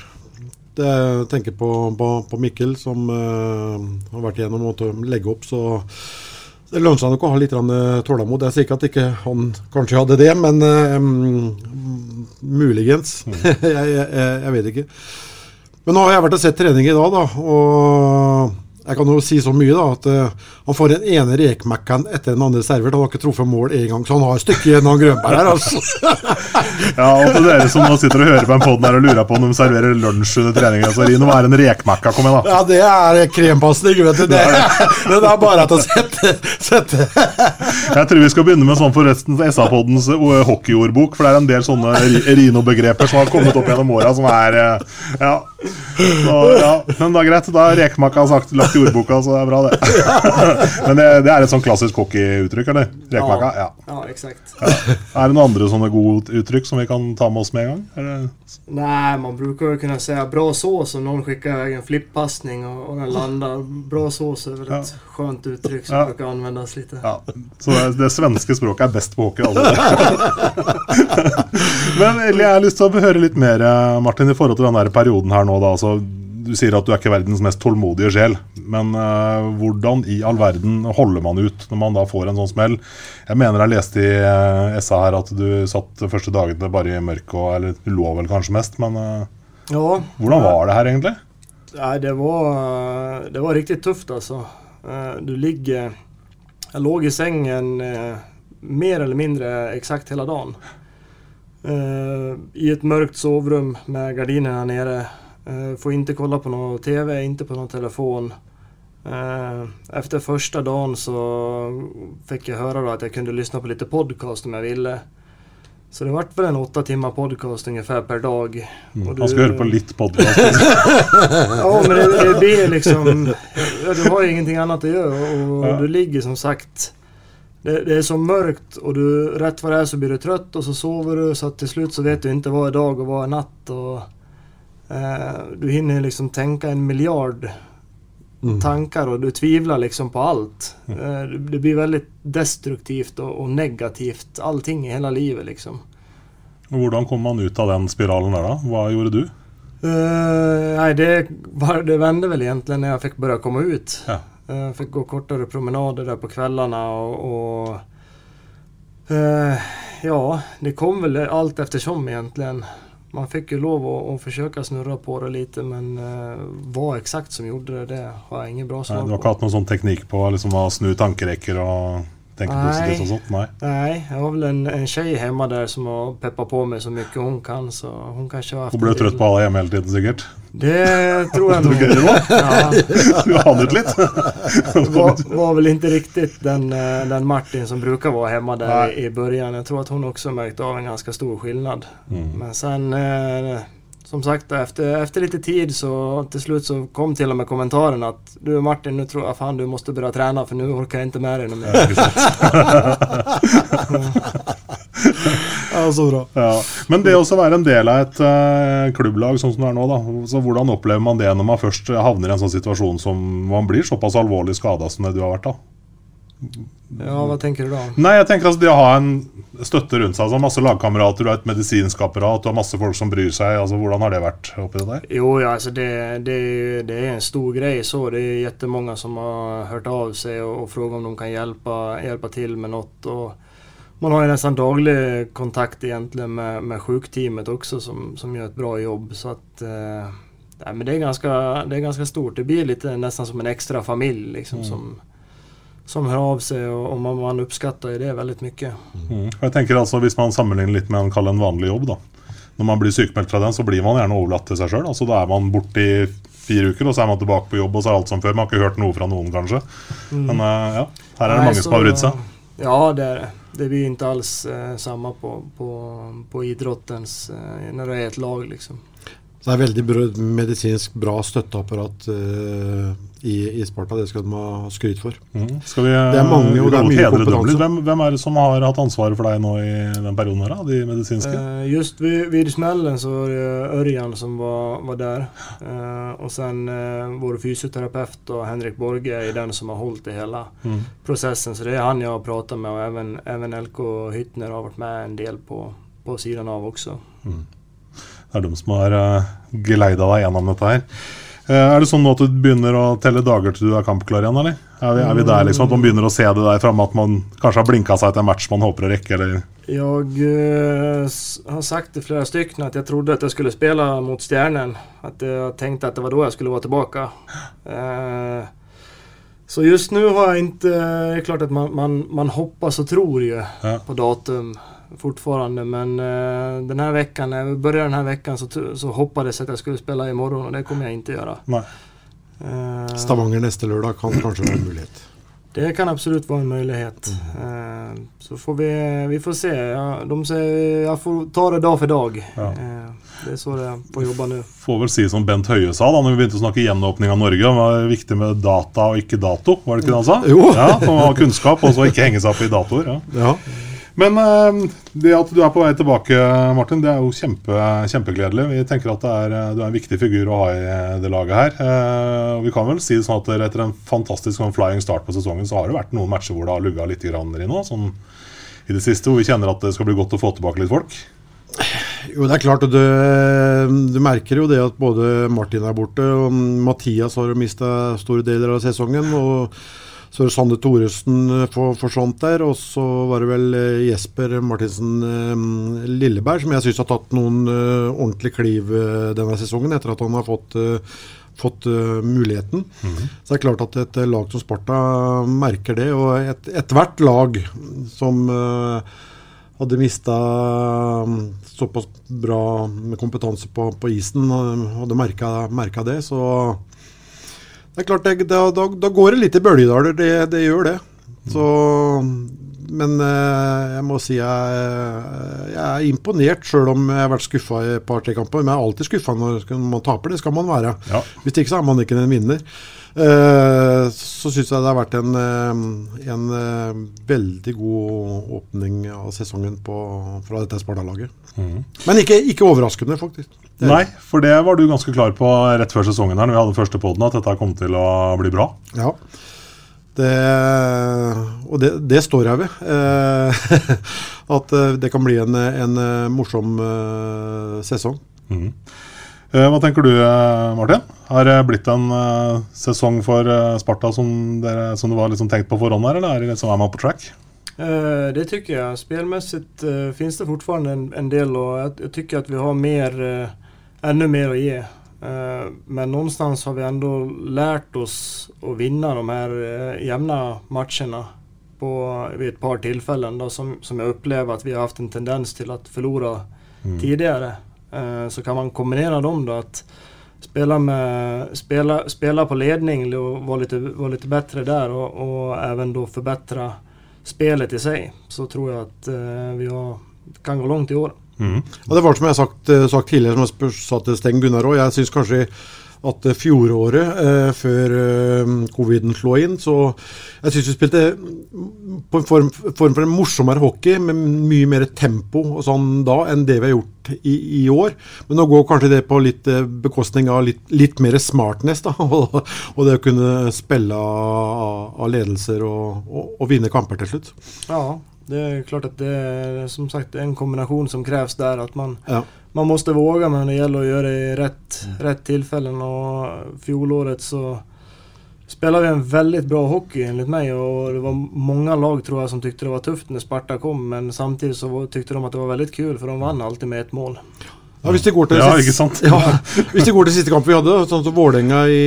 Det, jeg tenker på, på, på Mikkel, som uh, har vært igjennom og legge opp, så det lønner seg nok å ha litt eh. Jeg sier ikke at ikke han kanskje hadde det, men mm, muligens. jeg, jeg, jeg, jeg vet ikke. Men nå har jeg vært og sett trening i dag, da, og jeg kan jo si så mye da, at uh, han får den ene rekmekkan etter den andre servert. Han har ikke truffet mål én gang, så han har et stykke igjen, av Grønberg her. altså. Ja, og til dere som nå sitter og hører på en pod og lurer på om de serverer lunsj under trening, så Rino, hva er en rekmekka? Kom igjen, da. Ja, det er krempasning, vet du. Det, det er bare til å sette, sette. Jeg tror vi skal begynne med sånn forresten SA-poddens eh, hockeyordbok, for det er en del sånne Rino-begreper som har kommet opp gjennom åra, som er eh, Ja. Så, ja. Men da greit, da er rekmakka sagt lagt i ordboka, så det er bra, det. Men det, det er et sånn klassisk hockeyuttrykk, eller? Rekmakka? Ja. Ja, exakt. Er det noen andre sånne gode uttrykk som vi kan ta med oss med en gang? Nei, man bruker jo kunne si bra sås om noen skikker en flippassning og, og, den lander. Bra sås är väl et skjønt uttrykk som Ja. bruker anvendes litt. Ja, så det, det svenske språket er best på hockey. Altså. Men jeg har lyst til å høre litt mer, eh, Martin, i forhold til den der perioden her nå. Da. Altså, du sier at du er ikke verdens mest tålmodige sjel. Men uh, hvordan i all verden holder man ut når man da får en sånn smell? Jeg mener jeg leste i uh, SA her at du satt de første dagene bare i mørket, og- eller du lå vel kanskje mest, men uh, Ja, hvordan var det her egentlig? Nei, det, var, det var riktig tufft alltså. Eh, Du ligger... Jeg låg i sängen eh, mer eller mindre eksakt hele dagen. Eh, I et mørkt sovrum med gardinene nere. Eh, Får inte kolla på någon TV, inte på någon telefon. Eh, Efter första dagen så fick jag höra då att jag kunde lyssna på lite podcast om jag ville. Så det vart väl en åtta timmar podcast ungefär per dag. Och Man skal høre på litt podcast. Ja, men det, det blir liksom... Ja, du har ju ingenting annat att göra och Ja. du ligger som sagt... Det, det är så mörkt och du, rätt vad det är så blir du trött och så sover du så att till slut så vet du inte vad är dag och vad är natt. Och, du hinner liksom tenke en milliard mm. tanker, og du tviler liksom på alt. Mm. det, det blir veldig destruktivt og, og, negativt allting i hele livet liksom. Hvordan kom man ut av den spiralen der, da? Hva gjorde du? Uh, nei, det, var, det vende vel egentlig når jeg fikk begynne å komme ut. Ja. Uh, fikk gå kortere promenader der på kveldene og, og uh, Ja, det kom vel alt eftersom, egentlig. Man fikk jo lov å, forsøke å snurre på det lite men uh, hva eksakt som gjorde det, det har jeg ingen bra svar på. du har ikke hatt noen sånn teknikk på liksom, å snu tankerekker og tenke Nei. positivt og sånt? Nei. Nei. Jeg har vel en, en tjej hjemme der som har peppa på meg så mye hun kan så hon kanske har haft Hun ble trøtt på alle hjemme hele tiden, sikkert? Det tror jeg var? Ja, Du anet litt? var, var vel ikke riktig den, eh, den Martin som bruker å være hjemme der i, i begynnelsen. Jeg tror at hun også merket av en ganske stor skillnad. Mm. Men sen eh, som sagt efter, efter lite tid så till slut så kom till och med kommentaren att du Martin nu tror jag fan du måste börja träna för nu orkar jag inte med dig mer. Ja, så bra. Ja. Men det å være en del av et uh, klubblag sånn som det er nå, da. Så hvordan opplever man det når man først havner i en sånn situasjon som man blir såpass alvorlig skada som det du har vært, da? Ja, Hva tenker du da? Nei, jeg tenker altså det å ha en støtte rundt seg. Altså masse lagkamerater, du har et medisinsk apparat, du har masse folk som bryr seg. Altså Hvordan har det vært oppi det der? Jo, ja, altså det, det, det er en stor greie. så. Det er jettemange som har hørt av seg og, og spurt om de kan hjelpe, hjelpe til med noe. og man har nesten daglig kontakt egentlig med, med sjukteamet også, som, som gjør et bra jobb. Så at... eh, nei, men det, er, ganske, det er ganske stort. Det blir litt nesten som en ekstra familie. liksom, som, som hör av sig och, och man, man uppskattar det väldigt mycket. Mm. Og jeg tenker altså Hvis man sammenligner litt med en, kall en vanlig jobb, da. Når man blir sykemeldt fra den, så blir man gjerne overlatt til seg sjøl. Altså, da er man borte i fire uker, og så er man tilbake på jobb, og så er alt som før. Man har ikke hørt noe fra noen, kanskje. Men eh, ja, her er det Nei, mange som har brydd seg. Ja, det er det. Det blir ikke alls eh, samme på, på, på idrottens, eh, Når det er et lag liksom. Så det er veldig bra, medisinsk bra støtteapparat uh, i, i Sparta. Det skal de ha skryt for. Mm. Skal vi, Det er mange, og det er mye kompetanse. Hvem, hvem er det som har hatt ansvaret for deg nå i den perioden her. De medisinske? Uh, just vid, vid smellen så var det Ørjan som var, var der. Uh, og sen eh, vår fysioterapeut og Henrik Borge er den som har holdt det hele Mm. prosessen. Så det er han jeg har pratet med og även, even LK Hytner har vært med en del på, på siden av också. Det er de som har uh, geleida deg gjennom dette her. Eh, er det sånn nå at du begynner å telle dager til du er kampklar igjen, eller? Er vi, er vi der liksom at man begynner å se det der framme, at man kanskje har blinka seg til en match man håper å rekke, eller? Jeg eh, har sagt til flere stykker at jeg trodde at jeg skulle spille mot Stjernen. At jeg tenkte at det var da jeg skulle være tilbake. Eh, så just nu har jeg ikke Det er klart at man, man, man hoppas og tror jo Ja. på datum fortfarande. Men uh, den här veckan, när vi började den här veckan så, så hoppades jeg att jag skulle spela imorgon och det kommer jag inte göra. Nei. Uh, Stavanger neste lørdag kan kanskje være en mulighet. det kan absolut vara en möjlighet. Uh, så får vi, vi får se. Ja, de säger jag får ta det dag för dag. Ja. Eh, det är så det får jobba nu. Får vel si som Bent Høie sa da når vi begynte å snakke gjenåpning av Norge. Det var viktig med data og ikke dato, var det ikke det han sa? Jo. Ja, Å ha kunnskap, og så ikke henge seg opp i datoer. ja. Ja. Men eh, det at du er på vei tilbake, Martin, det er jo kjempe, kjempegledelig. Vi tenker at er, eh, du er en viktig figur å ha i eh, det laget her. Eh, og vi kan vel si det sånn at etter en fantastisk sånn flying start på sesongen, så har det vært noen matcher hvor det har lugga litt nå, sånn i det siste, hvor vi kjenner at det skal bli godt å få tilbake litt folk. Jo, det er klart du, du merker jo det at både Martin er borte, og Mathias har mista store deler av sesongen. og så er det Sande Thoresen eh, for, forsvant der, og så var det vel eh, Jesper Martinsen eh, Lilleberg som jeg syns har tatt noen ordentlig kliv denne sesongen, etter at han har fått, fått muligheten. Så det er klart at et lag som Sparta merker det, og et- ethvert lag som hadde mista såpass bra med kompetanse på, på isen, hadde merka det, så det er klart, det, da, da, da går det litt i bølgedaler. Det, det gjør det. Så, men eh, jeg må si jeg, jeg er imponert, sjøl om jeg har vært skuffa i et par-tre kamper. Men jeg er alltid skuffa når man taper. Det skal man være. Ja. Hvis ikke så er man ikke en vinner. Eh, så syns jeg det har vært en, eh, en eh, veldig god åpning av sesongen på, fra dette Sparta-laget. Men ikke, ikke overraskende, faktisk. Nei, for det var du ganske klar på rett før sesongen her når vi hadde første podden, at dette kom til å bli bra. Ja. Det, og det, det står jeg ved. Eh, at eh, det kan bli en, en eh, morsom eh, sesong. Eh, Hva tenker du, Martin? Har det blitt en sesong for Sparta som, dere, som det var liksom tenkt på forhånd her, eller er, det liksom, er man på track? Eh, det tycker jeg. Spelmässigt finnes finns det fortfarande en, en del och jag, jag tycker att vi har mer, ännu mer att ge. Eh, men någonstans har vi ändå lärt oss att vinna de här uh, jämna matcherna på, vid ett par tillfällen då, som, som jag upplever att vi har haft en tendens till att förlora Mm. tidigare. Eh, så kan man kombinera dem då att spela, med, spela, spela på ledning och vara lite, vara lite bättre där och, och även då förbättra spelet i sig. Så tror jag att eh, vi har, kan gå långt i år. Mm. Og det var som jeg har sagt, eh, sagt tidligere, som jeg sa til Steng Gunnar òg. Jeg syns kanskje at eh, fjoråret, eh, før eh, coviden slo inn, så jeg syns vi spilte mm, på en form, form for en morsommere hockey med mye mer tempo og sånn da enn det vi har gjort i, i år. Men nå går kanskje det på litt eh, bekostning av litt, litt mer smartness, da. Og, og det å kunne spille av, av ledelser og, og, og vinne kamper til slutt. Ja, det är klart att det är som sagt en kombination som krävs där. Att man, Ja. man måste våga men det gäller att göra det i rätt, rätt tillfällen. Och fjolåret så spelade vi en väldigt bra hockey enligt mig och det var många lag tror jag som tyckte det var tufft när Sparta kom men samtidigt så tyckte de att det var väldigt kul för de vann alltid med ett mål. Ja, hvis de går til Ja, sist- ikke sant? Ja, hvis det går til siste kamp vi hadde, sånn som Vålerenga i,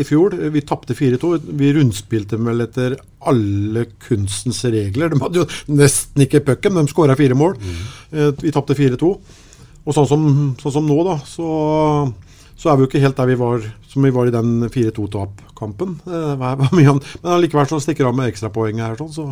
i, fjor Vi tapte 4-2. Vi rundspilte vel etter alle kunstens regler. De hadde jo nesten ikke pucken, de skåra fire mål. Mm. Vi tapte 4-2. Og sånn som, sånn som nå, da, så, så er vi jo ikke helt der vi var som vi var i den 4-2-tapkampen. Eh, Men allikevel så stikker av med ekstrapoeng her, sånn, så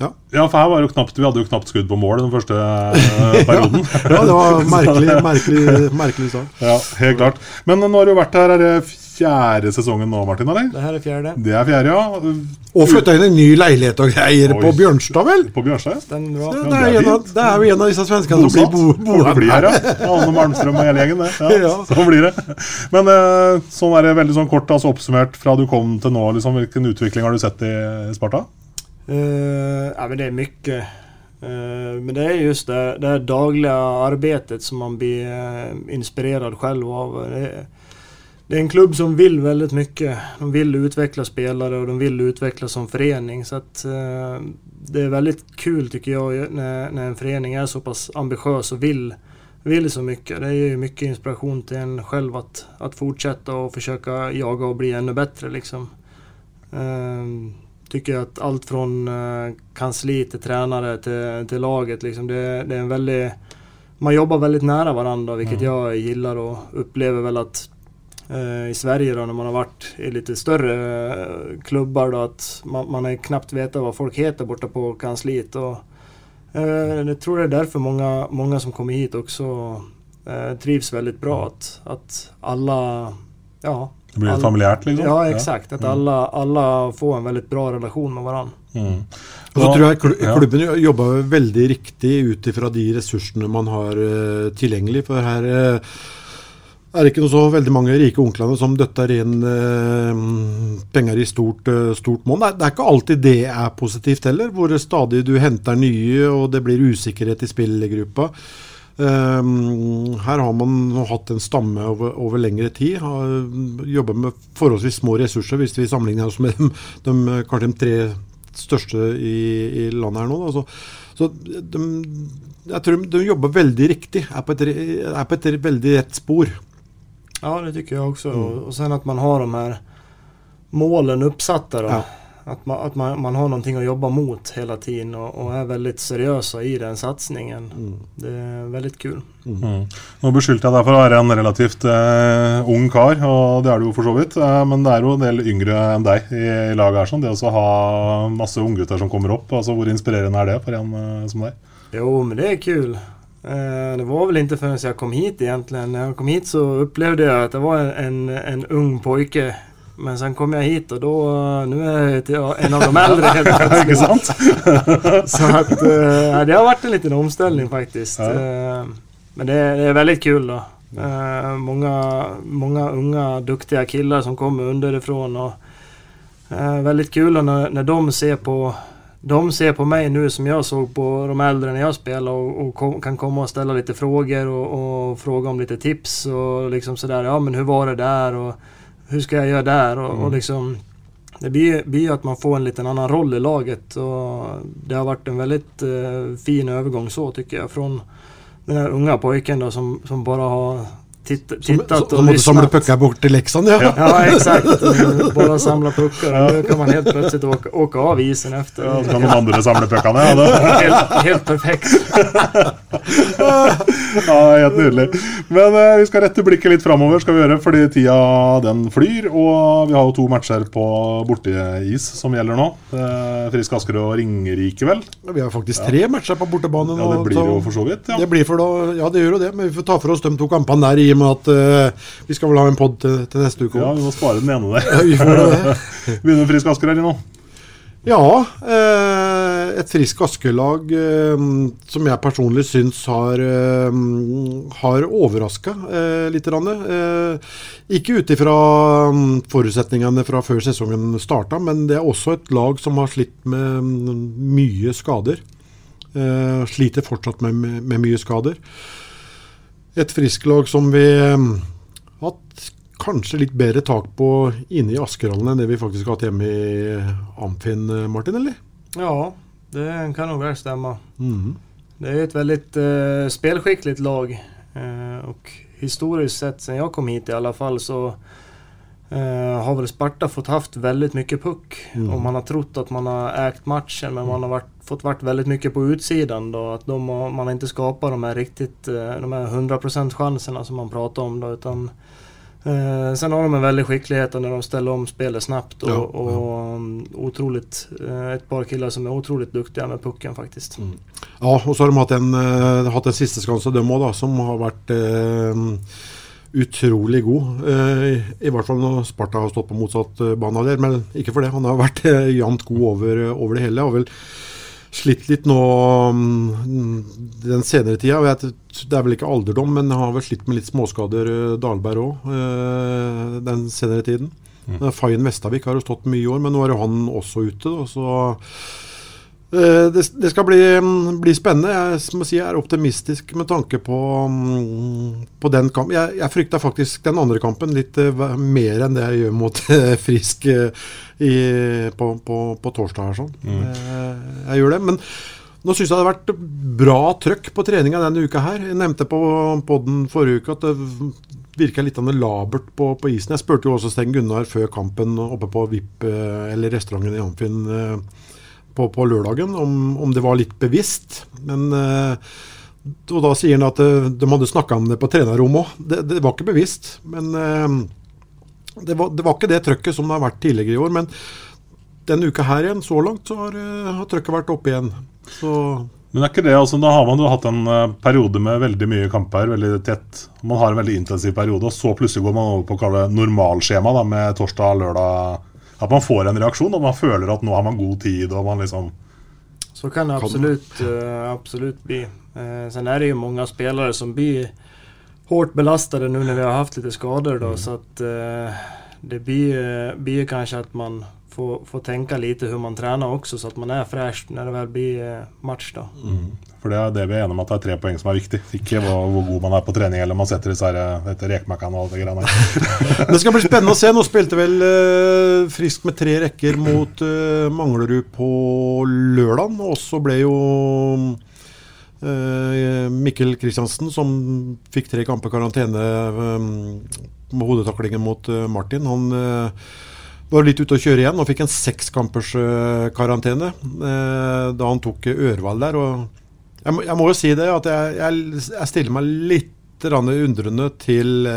ja. Ja, for her var det jo knapt, Vi hadde jo knapt skudd på mål den første eh, perioden. Ja, det var merkelig, merkelig, merkelig sak. Ja, helt klart. Men nå har du vært her, er det fjerde sesongen nå, Martin? eller? Det her er fjerde. Det er fjerde, ja. Og flytta inn en ny leilighet og greier Oi. på Bjørnstad, vel? På Bjørnstad? ja. Ja, det, er det er av, det er jo en av disse svenskene som blir boende bo, her, ja. Anne Malmstrøm og hele gjengen, det. Ja, Ja. Sånn blir det. Men eh, sånn er det veldig sånn kort altså oppsummert fra du kom til nå. Liksom, hvilken utvikling har du sett i Sparta? Eh, ja, men det är mycket. Uh, men det är just det, det dagliga arbetet som man blir uh, inspirerad själv av. Det det är en klubb som vill väldigt mycket. De vill utveckla spelare och de vill utveckla som förening. Så att, uh, det är väldigt kul tycker jag när, när en förening är så pass ambitiös och vill, vill så mycket. Det ger mycket inspiration till en själv att, att fortsätta och försöka jaga och bli ännu bättre. Liksom. Eh, tycker att allt från eh, kansli till tränare till, till laget, liksom, det, det är en väldigt... Man jobbar väldigt nära varandra, vilket jag gillar och upplever väl att eh, i Sverige då, när man har varit i lite större eh, klubbar då, att man, man har knappt vetat vad folk heter borta på kansliet. Och, eh, jag tror det är därför många, många som kommer hit också eh, trivs väldigt bra. Att, att alla, ja, Det blir familiært, liksom? Ja, exakt. Att alla, alla får en väldigt bra relation med varandra. Mm. Og så tror jeg ja. klubben jobber veldig riktig ut ifra de ressursene man har eh, tilgjengelig. For her eh, er det ikke noe så veldig mange rike onklene som døtter inn eh, penger i stort, eh, stort monn. Det, er- det er ikke alltid det er positivt heller, hvor stadig du henter nye og det blir usikkerhet i spillergruppa. Um, her har man hatt en stamme over, over lengre tid. Har jobba med forholdsvis små ressurser, hvis vi sammenligner oss med de, de, kanskje de tre største i, i landet her nå. Da. Så, så de, jeg tror de, jobber veldig riktig, er på et, er på et veldig rett spor. Ja, det tycker jeg også og och sen att man har de här målen uppsatta då. Ja. Att, man, att man, man har någonting att jobba mot hela tiden och, och är väldigt seriösa i den satsningen. Det är väldigt kul. Mm. Nå beskyldte jeg deg for å være en relativt eh, ung kar, og det er du jo for så vidt. Eh, men det er jo en del yngre enn deg i, i laget her. Sånn. Det å ha masse unggutter som kommer opp, altså hvor inspirerende er det for en eh, som deg? Jo, men det är kul. Eh, det var väl inte förrän jag kom hit egentligen. När jag kom hit så upplevde jag att det var en, en ung pojke. Men sen kom jag hit och då, nu är jag en av de äldre helt plötsligt. sant? Så att, eh, det har varit en liten omställning faktiskt. Ja. Eh, men det, är- det är väldigt kul då. Eh, många, många unga duktiga killar som kommer underifrån. Och, eh, väldigt kul när, när de ser på de ser på mig nu som jag såg på de äldre när jag spelade och, och kom, kan komma och ställa lite frågor och, och, fråga om lite tips och liksom sådär. Ja men hur var det där och hur ska jag göra där och, mm. och liksom det blir, blir att man får en liten annan roll i laget och det har varit en väldigt eh, fin övergång så tycker jag. Från den här unga pojken då som, som bara har titt, tittat Samle som, lyssnat. Som måtte pucka bort till Leksand ja. Ja exakt. Bara samla puckar. Ja. Nu kan man helt plötsligt åka, åka av isen efter. Ja, så kan de andra samla puckarna. Ja, helt, helt perfekt. ja, helt nydelig. Men eh, vi skal rette blikket litt framover, skal vi gjøre, fordi tida den flyr. Og vi har jo to matcher på borteis som gjelder nå. Eh, Frisk Asker og Ringerike, vel? Ja, vi har faktisk tre matcher på bortebane nå. Ja, det blir jo for så vidt. Ja. Det blir for da, ja, det gjør jo det, men vi får ta for oss de to kampene der i og med at uh, vi skal vel ha en pod til, til, neste uke. Ja, vi må spare den ene der. Vi får det. Begynner med Frisk Asker her nå. Ja, eh, et Frisk Asker-lag eh, som jeg personlig syns har, har overraska eh, litt. Eh, ikke ut ifra mm, forutsetningene fra før sesongen starta, men det er også et lag som har slitt med mm, mye skader. Eh, sliter fortsatt med, med, med mye skader. Et Frisk-lag som vi har hatt kanskje litt bedre tak på inne i Askerhallen enn det vi faktisk har hatt hjemme i Amfin, Martin, eller? Ja, det kan nog väl stämma. Mm. Det är ett väldigt eh, spelskickligt lag. Eh, och historiskt sett, sen jag kom hit i alla fall, så eh, har väl Sparta fått haft väldigt mycket puck. Mm. Och man har trott att man har ägt matchen, men man har varit, fått varit väldigt mycket på utsidan. Då, att de har, man har inte skapat de här riktigt, eh, de här 100% chanserna som man pratar om. Då, utan Eh, sen har de en väldig skicklighet när de ställer om spelet snabbt och, ja, och ja. Um, otroligt, eh, ett par killar som är otroligt duktiga med pucken faktiskt. Mm. Ja, och så har de hatt en, uh, hatt en siste skanse de òg, som har uh, utrolig god. Uh, I hvert fall når Sparta har stått på motsatt uh, banehalvdel, men ikke for det. Han har vært uh, jevnt god over, over, det hele. Har vel slitt litt nå um, den senere tida. det er vel ikke alderdom, men har vel slitt med litt småskader, Dalberg òg, den senere tiden. Mm. Fayen Vestavik har jo stått mye i år, men nå er jo han også ute. Da, så det, det, skal bli, um, bli, spennende. Jeg må si jeg er optimistisk med tanke på, um, på den kampen. Jeg, jeg frykta faktisk den andre kampen litt mer enn det jeg gjør mot Frisk i, på, på, på, torsdag. sånn. Mm. Jeg, jeg gjør det. Men nå syns jeg det har vært bra trøkk på treninga denne uka her. Jeg nevnte på poden forrige uke at det virka litt labert på, på, isen. Jeg spurte jo også Sten Gunnar før kampen oppe på VIP, eh, eller restauranten i Amfinn eh, på, på lørdagen, om, om, det var litt bevisst. Men eh, og da sier han at de hadde snakka om det på trenerrommet òg. Det, det, var ikke bevisst. Men det var, det var, ikke det trøkket som det har vært tidligere i år. Men denne uka her igjen, så langt, så har, eh, har trøkket vært oppe igjen. Så men er ikke det, altså, Da har man jo hatt en periode med veldig mye kamper, veldig tett. Man har en veldig intensiv periode, og så plutselig går man over på å kalle det normalskjema da, med torsdag, lørdag. At man får en reaksjon, og man føler at nå har man god tid. og man liksom... Så kan det absolutt, uh, absolutt bli. Uh, sen er det jo mange spillere som blir hårt belastade nu när vi har haft lite skador då, mm. så att uh, det blir, blir kanskje at man får, får tenke lite hur man tränar också så at man er fräsch når det väl blir eh, match då. Mm. For det er det vi er enige om at det er tre poeng som er viktig. Ikke hvor, hvor god man er på trening eller om man setter disse eh, rekmakkene og alt det greiene Det skal bli spennende å se. Nå spilte vel uh, Frisk med tre rekker mot uh, Manglerud på lørdag. Og så ble jo Uh, Mikkel Kristiansen, som fikk tre kamper karantene med hodetaklingen mot Martin, han var litt ute å kjøre igjen og fikk en sekskampers karantene da han tok Ørvald der. og jeg må, jeg må, jo si det, at jeg, jeg, jeg stiller meg litt undrende til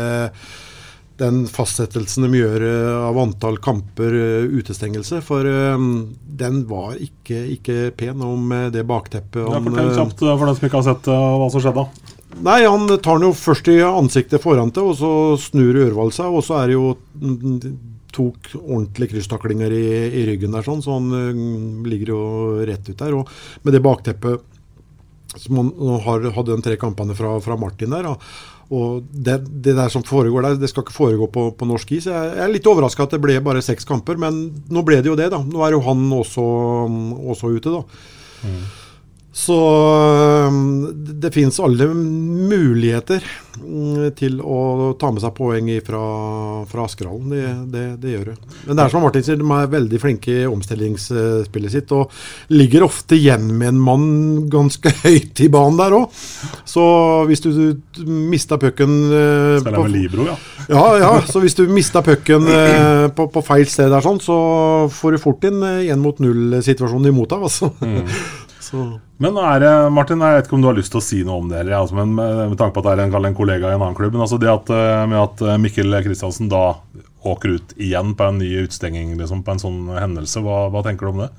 den fastsettelsen de gjør eh, av antall kamper eh, utestengelse. For um, den var ikke, ikke pen om det bakteppet. Ja, Fortell kjapt for den som ikke har sett hva som skjedde. Nei, Han tar den jo først i ansiktet foran til, og så snur Ørvald seg. Og så er det jo mm, tok ordentlige krysstaklinger i, i, ryggen der, sånn, så han ligger jo rett ut der. Og med det bakteppet som nå har, hadde de tre kampene fra, fra Martin der. Og, og det, det, der som foregår der, det skal ikke foregå på, på norsk is. Jeg, er litt overraska at det ble bare seks kamper, men nå ble det jo det, da. Nå er jo han også, også ute, da. Mm. Så det, finnes fins alle muligheter mm, til å ta med seg poeng fra, fra Askerhallen. Det, det, det, gjør det. Men det er som Martin sier, de er veldig flinke i omstillingsspillet sitt. Og ligger ofte igjen med en mann ganske høyt i banen der òg. Så hvis du, du mista pucken eh, Spiller med Libro, ja. ja. Ja, Så hvis du mista pucken eh, på, på, feil sted der, sånn, så får du fort inn én mot null-situasjonen imot deg. Altså. Mm. Så. Men er Martin, jeg vet ikke om du har lyst til å si noe om det, eller, altså, men med, med, tanke på at det er en, en kollega i en annen klubb. Men altså det at, eh, med at eh, Mikkel Kristiansen da åker ut igjen på en ny utstenging liksom, på en sånn hendelse, hva, hva tenker du om det?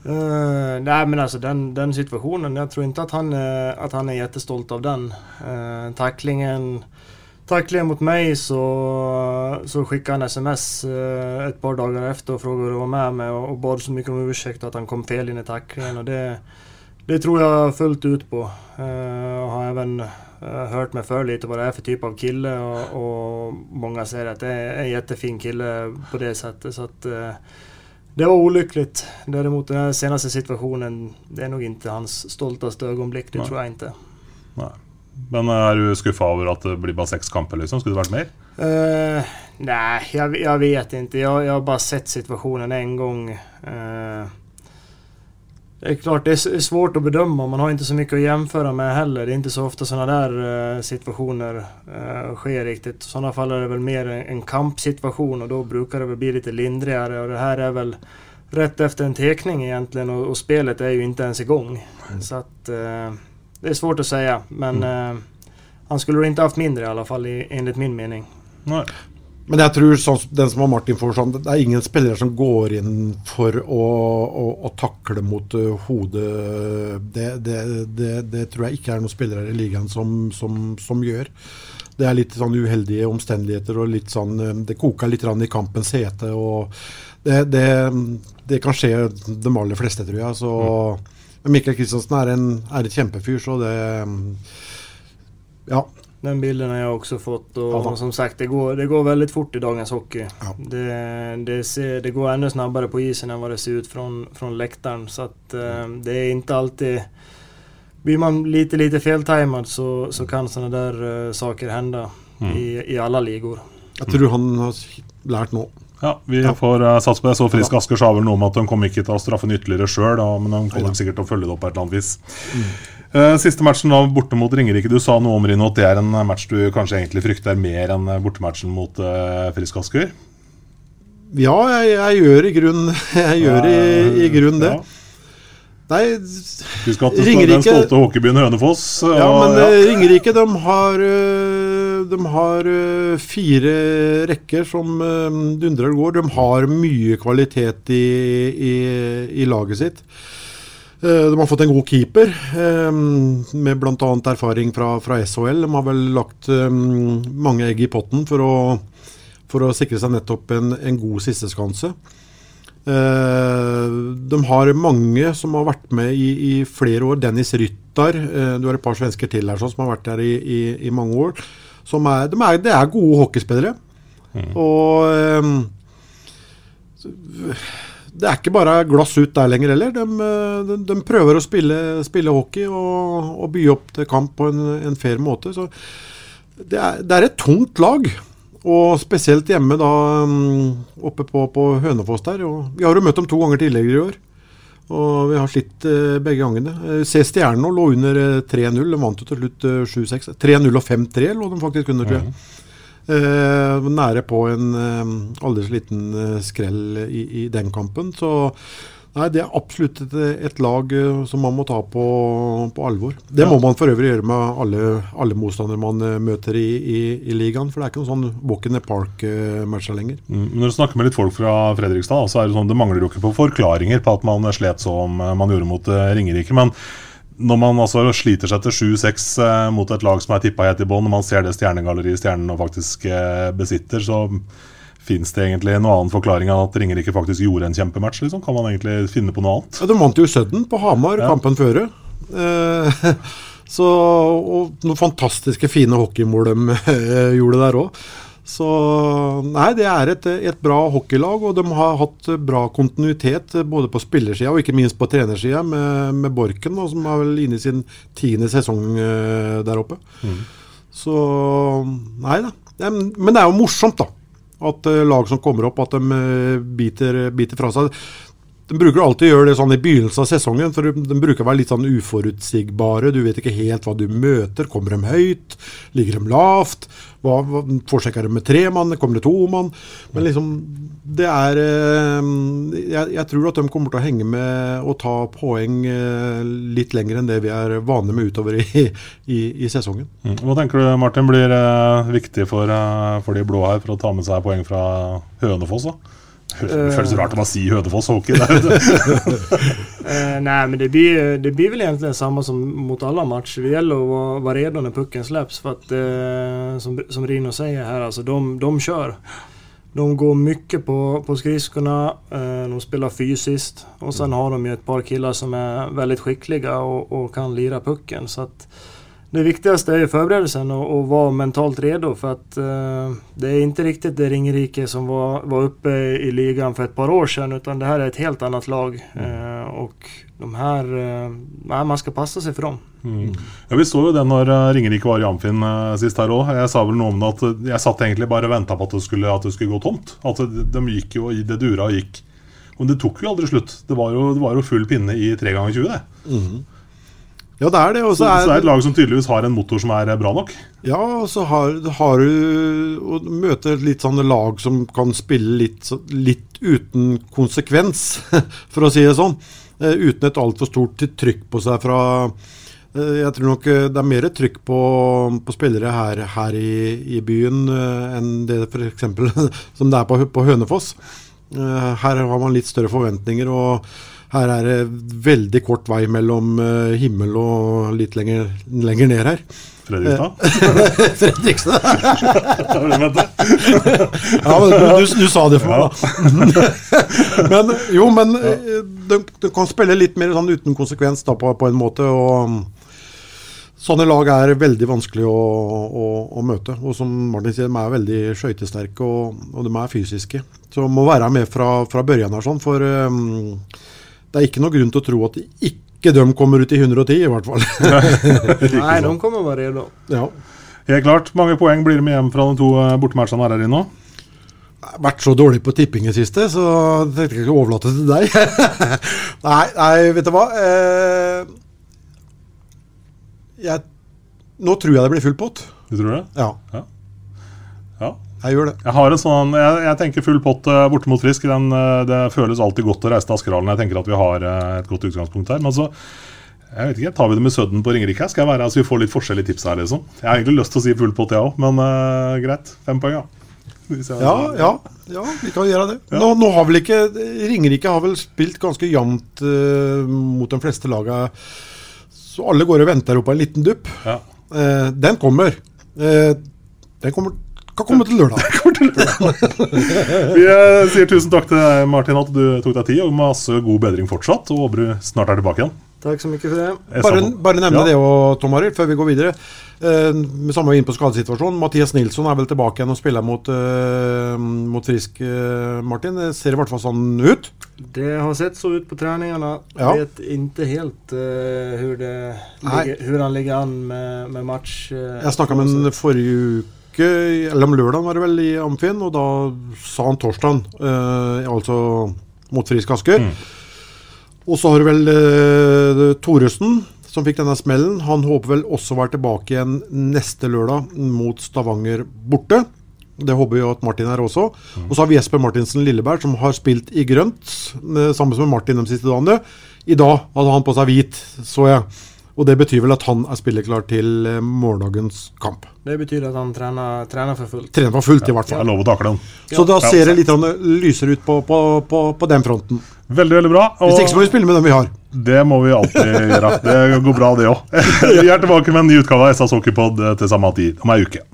Uh, nei, men altså den, den, situasjonen Jeg tror ikke at han, at han er jättestolt av den. Uh, taklingen Taklingen mot meg, så, så skickade han sms uh, ett par dager efter og frågade om jeg var med meg og, og bad så mye om ursäkt at han kom fel inn i tacklingen. Och det, det tror jeg fullt ut på. Uh, har even uh, hört mig för lite vad det er for type av kille og og, mange ser at det er en kjempefin kille på det settet. Så at, uh, det var ulykkelig. Derimot den seneste situasjonen det er nok ikke hans stolteste øyeblikk. Det Nei. tror jeg ikke. Nei. Men er du skuffa over at det blir bare seks kamper? liksom? Skulle det vært mer? Uh, nei, jeg, jeg, vet ikke. Jeg, jeg, har bare sett situasjonen en gang. Uh, det er klart det er svårt å bedømme. Man har ikke så mye å jämföra med heller. Det er ikke så ofte sånne der situationer situasjoner uh, sker riktig. I sånne fall er det väl mer en, kampsituation og da bruker det väl bli litt lindrigere. Och det her er vel rett efter en tekning egentlig, og, och spelet er jo ikke ens igång. Mm. Så att uh, Det er svårt å si, men mm. han skulle ikke haft mindre i alle fall, enligt min mening. Nei. Men jeg tror sånn, den som har Martin for sånn, det er ingen spillere som går inn for å, å, å takle mot uh, hodet. Det, det, det, det, tror jeg ikke er noen spillere i ligaen som, som, som, gjør. Det er litt sånn uheldige omstendigheter og litt sånn uh, Det koker litt i kampens hete. og det, kan skje de aller fleste, tror jeg. Så, mm. Mikkel Kristiansen er, er, et kjempefyr, så det Ja. Den bilden har jeg også fått. Og ja. som sagt, det går, det går veldig fort i dagens hockey. Ja. Det, det, ser, det, går enda snabbere på isen enn hva det ser ut fra lekteren. Så at, uh, det er ikke alltid Blir man lite, lite feltimet, så, så kan sånne der uh, saker hende mm. i, i, alle ligaer. Jeg tror han har lært nå. Ja, vi ja. får uh, satse på det. Så Frisk Asker sa vel noe om at de kom ikke til å straffe den ytterligere sjøl, men de kommer sikkert til å følge det opp på et eller annet vis. Mm. Uh, siste matchen da, borte mot Ringerike. Du sa noe om Rino, at det er en match du kanskje egentlig frykter mer enn bortematchen mot uh, Frisk Asker? Ja, jeg, jeg, gjør i grunn Jeg gjør i, i grunn det. Ja. Nei Husk at Ringerike Den stolte hockeybyen Hønefoss. Og, ja, men ja. Eh, Ringerike de har, de har fire rekker som dundrer og går. De har mye kvalitet i, i, i laget sitt. Eh, de har fått en god keeper, eh, med bl.a. erfaring fra, fra, SHL. De har vel lagt eh, mange egg i potten for å, for å sikre seg nettopp en, en god sisteskanse. De har mange som har vært med i, i flere år. Dennis Ryttar, du har et par svensker til her som har vært der i, i, i mange år. Er, de er, det er gode hockeyspillere. Mm. Og det er ikke bare glass ut der lenger heller. De, de, de prøver å spille, spille hockey og, og, by opp til kamp på en, en fair måte. Så det er, det er, et tungt lag. Og spesielt hjemme da mm, oppe på, på Hønefoss der. Og vi har jo møtt dem to ganger tidligere i år. Og vi har slitt eh, begge gangene. Eh, Se Stjernen lå under 3-0. Eh, de vant jo til slutt 7-6. 3-0 og 5-3 lå de faktisk under, tror jeg. Eh, nære på en eh, aldri liten eh, skrell i, i, den kampen. Så nei, det er absolutt et, et lag eh, som man må ta på, på alvor. Det ja. må man for øvrig gjøre med alle, alle motstandere man eh, møter i, i, i, ligaen. For det er ikke noen sånn walk in the park-matcher lenger. Mm, når du snakker med litt folk fra Fredrikstad, så er det sånn det mangler jo ikke på forklaringer på at man slet som man gjorde mot Ringerike. men når man altså sliter seg til 7-6 eh, mot et lag som er tippa helt i bånn, når man ser det stjernegalleriet stjernen faktisk eh, besitter, så fins det egentlig noen annen forklaring enn at Ringerike faktisk gjorde en kjempematch? Liksom? Kan man egentlig finne på noe annet? Ja, De vant jo Sudden på Hamar ja. kampen før. Eh, så, og noen fantastiske fine hockeymål de eh, gjorde der òg. Så nei, det er et, et, bra hockeylag, og de har hatt bra kontinuitet både på spillersida og ikke minst på trenersida med, med Borken, da, som er vel inne i sin tiende sesong uh, der oppe. Mm. Så nei da. Men det er jo morsomt, da. At uh, lag som kommer opp, at de uh, biter, biter, fra seg. De bruker alltid å gjøre det sånn i begynnelsen av sesongen, for de, bruker å være litt sånn uforutsigbare. Du vet ikke helt hva du møter. Kommer de høyt? Ligger de lavt? Hva, hva, Forsøker de med tre mann? Kommer det to mann? Men liksom, det er eh, jeg, jeg, tror at de kommer til å henge med og ta poeng eh, litt lenger enn det vi er vane med utover i, i, i sesongen. Mm. Hva tenker du Martin blir eh, viktig for, for, de blå her for å ta med seg poeng fra Hønefoss? da? Det føles rart å si Hønefoss hockey. eh, nej, men det blir, det blir vel egentlig det samme som mot alla matcher. Det gjelder å være, vara när pucken släpps. För att, eh, som, som Rino sier her, alltså, de, de kjører. De går mycket på, på skridskorna, eh, de spiller fysiskt Og sen har de ju ett par killar som er veldig skickliga og, og kan lira pucken. Så att, det viktigste är jo förberedelsen och, och vara mentalt redo för att eh, det är inte riktigt det Ringerike som var, var uppe i ligan för ett par år sedan utan det här är ett helt annat lag. Eh, och de här, eh, man ska passa sig för dem. Mm. Ja, Vi så jo det når uh, Ringerike var i Amfin uh, sist her òg. Jeg sa vel noe om det at uh, jeg satt egentlig bare og venta på at det, skulle, at det skulle gå tomt. At de, de gikk jo i det dura og gikk. Men det tok jo aldri slutt. Det var jo, det var jo full pinne i tre ganger 20, det. Mm. Ja, det er det. Så, er, så, det er et lag som tydeligvis har en motor som er bra nok? Ja, og så har, har du å møte et litt sånne lag som kan spille litt, litt uten konsekvens, for å si det sånn. Uh, uten et altfor stort trykk på seg fra uh, Jeg tror nok det er mer trykk på, på spillere her, her i, i, byen enn det f.eks. som det er på, på Hønefoss. her har man litt større forventninger. og her er det veldig kort vei mellom uh, himmel og litt lenger, lenger ned her. Fredrikstad? Fredrikstad. ja, men du, du, sa det for meg, da. men jo, men du, de, de, kan spille litt mer sånn uten konsekvens da, på, på, en måte. og Sånne lag er veldig vanskelig å, å, å, møte. Og som Martin sier, de er veldig skøytesterke og, og de er fysiske. Så de må være med fra, fra børjan her, sånn, for um, det er ikke noe grunn til å tro at de ikke de kommer ut i 110, i hvert fall. Nei, de kommer bare gjennom. Ja. Helt klart. Mange poeng blir det med hjem fra de to eh, bortematchene her, inne nå? Jeg har vært så dårlig på tipping i siste, så jeg tenkte jeg ikke å overlate det til deg. nei, nei, vet du hva. Eh, jeg, nå tror jeg det blir full pott. Du tror det? Ja. ja. ja. Jeg gjør det. Jeg har en sånn, jeg, jeg tenker full pott uh, borte mot Frisk. Den, uh, det føles alltid godt å reise til Askerhallen. Jeg tenker at vi har uh, et godt utgangspunkt her. Men så jeg vet ikke, Tar vi det med Sudden på Ringerike? Skal jeg være, altså Vi får litt forskjellige tips her, liksom. Jeg har egentlig lyst til å si full pott, jeg òg, men greit. Fem poeng, ja. Ja, ja, ja, vi kan gjøre det. Ja. Nå, nå, har vel ikke Ringerike har vel spilt ganske jevnt mot de fleste lagene. Så alle går og venter på en liten dupp. Ja. den kommer. den kommer kan komme til lørdag. Vi eh, sier tusen takk til deg, Martin, at du tok deg tid, og masse god bedring fortsatt. Og håper snart er tilbake igjen. Takk så mye for det. Bare, bare nevne ja. det og, Tom Arild, før vi går videre. Eh, med samme inn på skadesituasjonen. Mathias Nilsson er vel tilbake igjen og spiller mot, eh, mot Frisk, eh, Martin. Det ser i hvert fall sånn ut? Det har sett så ut på treningene. Ja. Vet ikke helt uh, hvordan han ligger an med, med match. Uh, jeg snakka med ham forrige uke uke, eller om lørdagen var det vel, i Amfin, og da sa han torsdagen, eh, altså mot Frisk Asker. Mm. Og så har du vel eh, Thoresen, som fikk denne smellen. Han håper vel også å være tilbake igjen neste lørdag mot Stavanger borte. Det håper vi at Martin er også. Mm. Og så har vi Jesper Martinsen Lilleberg, som har spilt i grønt, Samme sammen med Martin de siste dagene. I dag hadde han på seg hvit, så jeg. Og det betyr vel at han er spilleklar til eh, morgendagens kamp. Det betyr at han trener, trener for fullt. Trener for fullt, i hvert fall. Jeg lover å takle han. Så da ser det litt lysere ut på, på, på, på, den fronten. Veldig, veldig bra. Og Hvis ikke så må vi spille med dem vi har. Det må vi alltid gjøre. Det går bra, det òg. Vi er tilbake med en ny utgave av SAS Hockeypod eh, til samme tid om ei uke.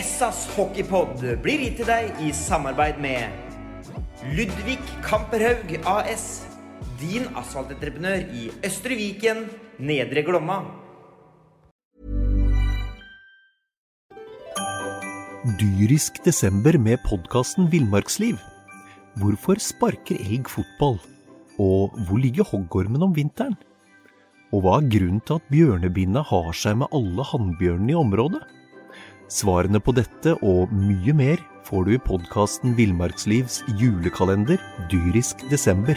SAS Hockeypod blir gitt til deg i samarbeid med Ludvig Kamperhaug AS. Din asfaltentreprenør i Østre Viken, Nedre Glomma. Dyrisk desember med podkasten Villmarksliv. Hvorfor sparker elg fotball? Og hvor ligger hoggormen om vinteren? Og hva er grunnen til at bjørnebinna har seg med alle hannbjørnene i området? Svarene på dette og mye mer får du i podkasten Villmarkslivs julekalender Dyrisk desember,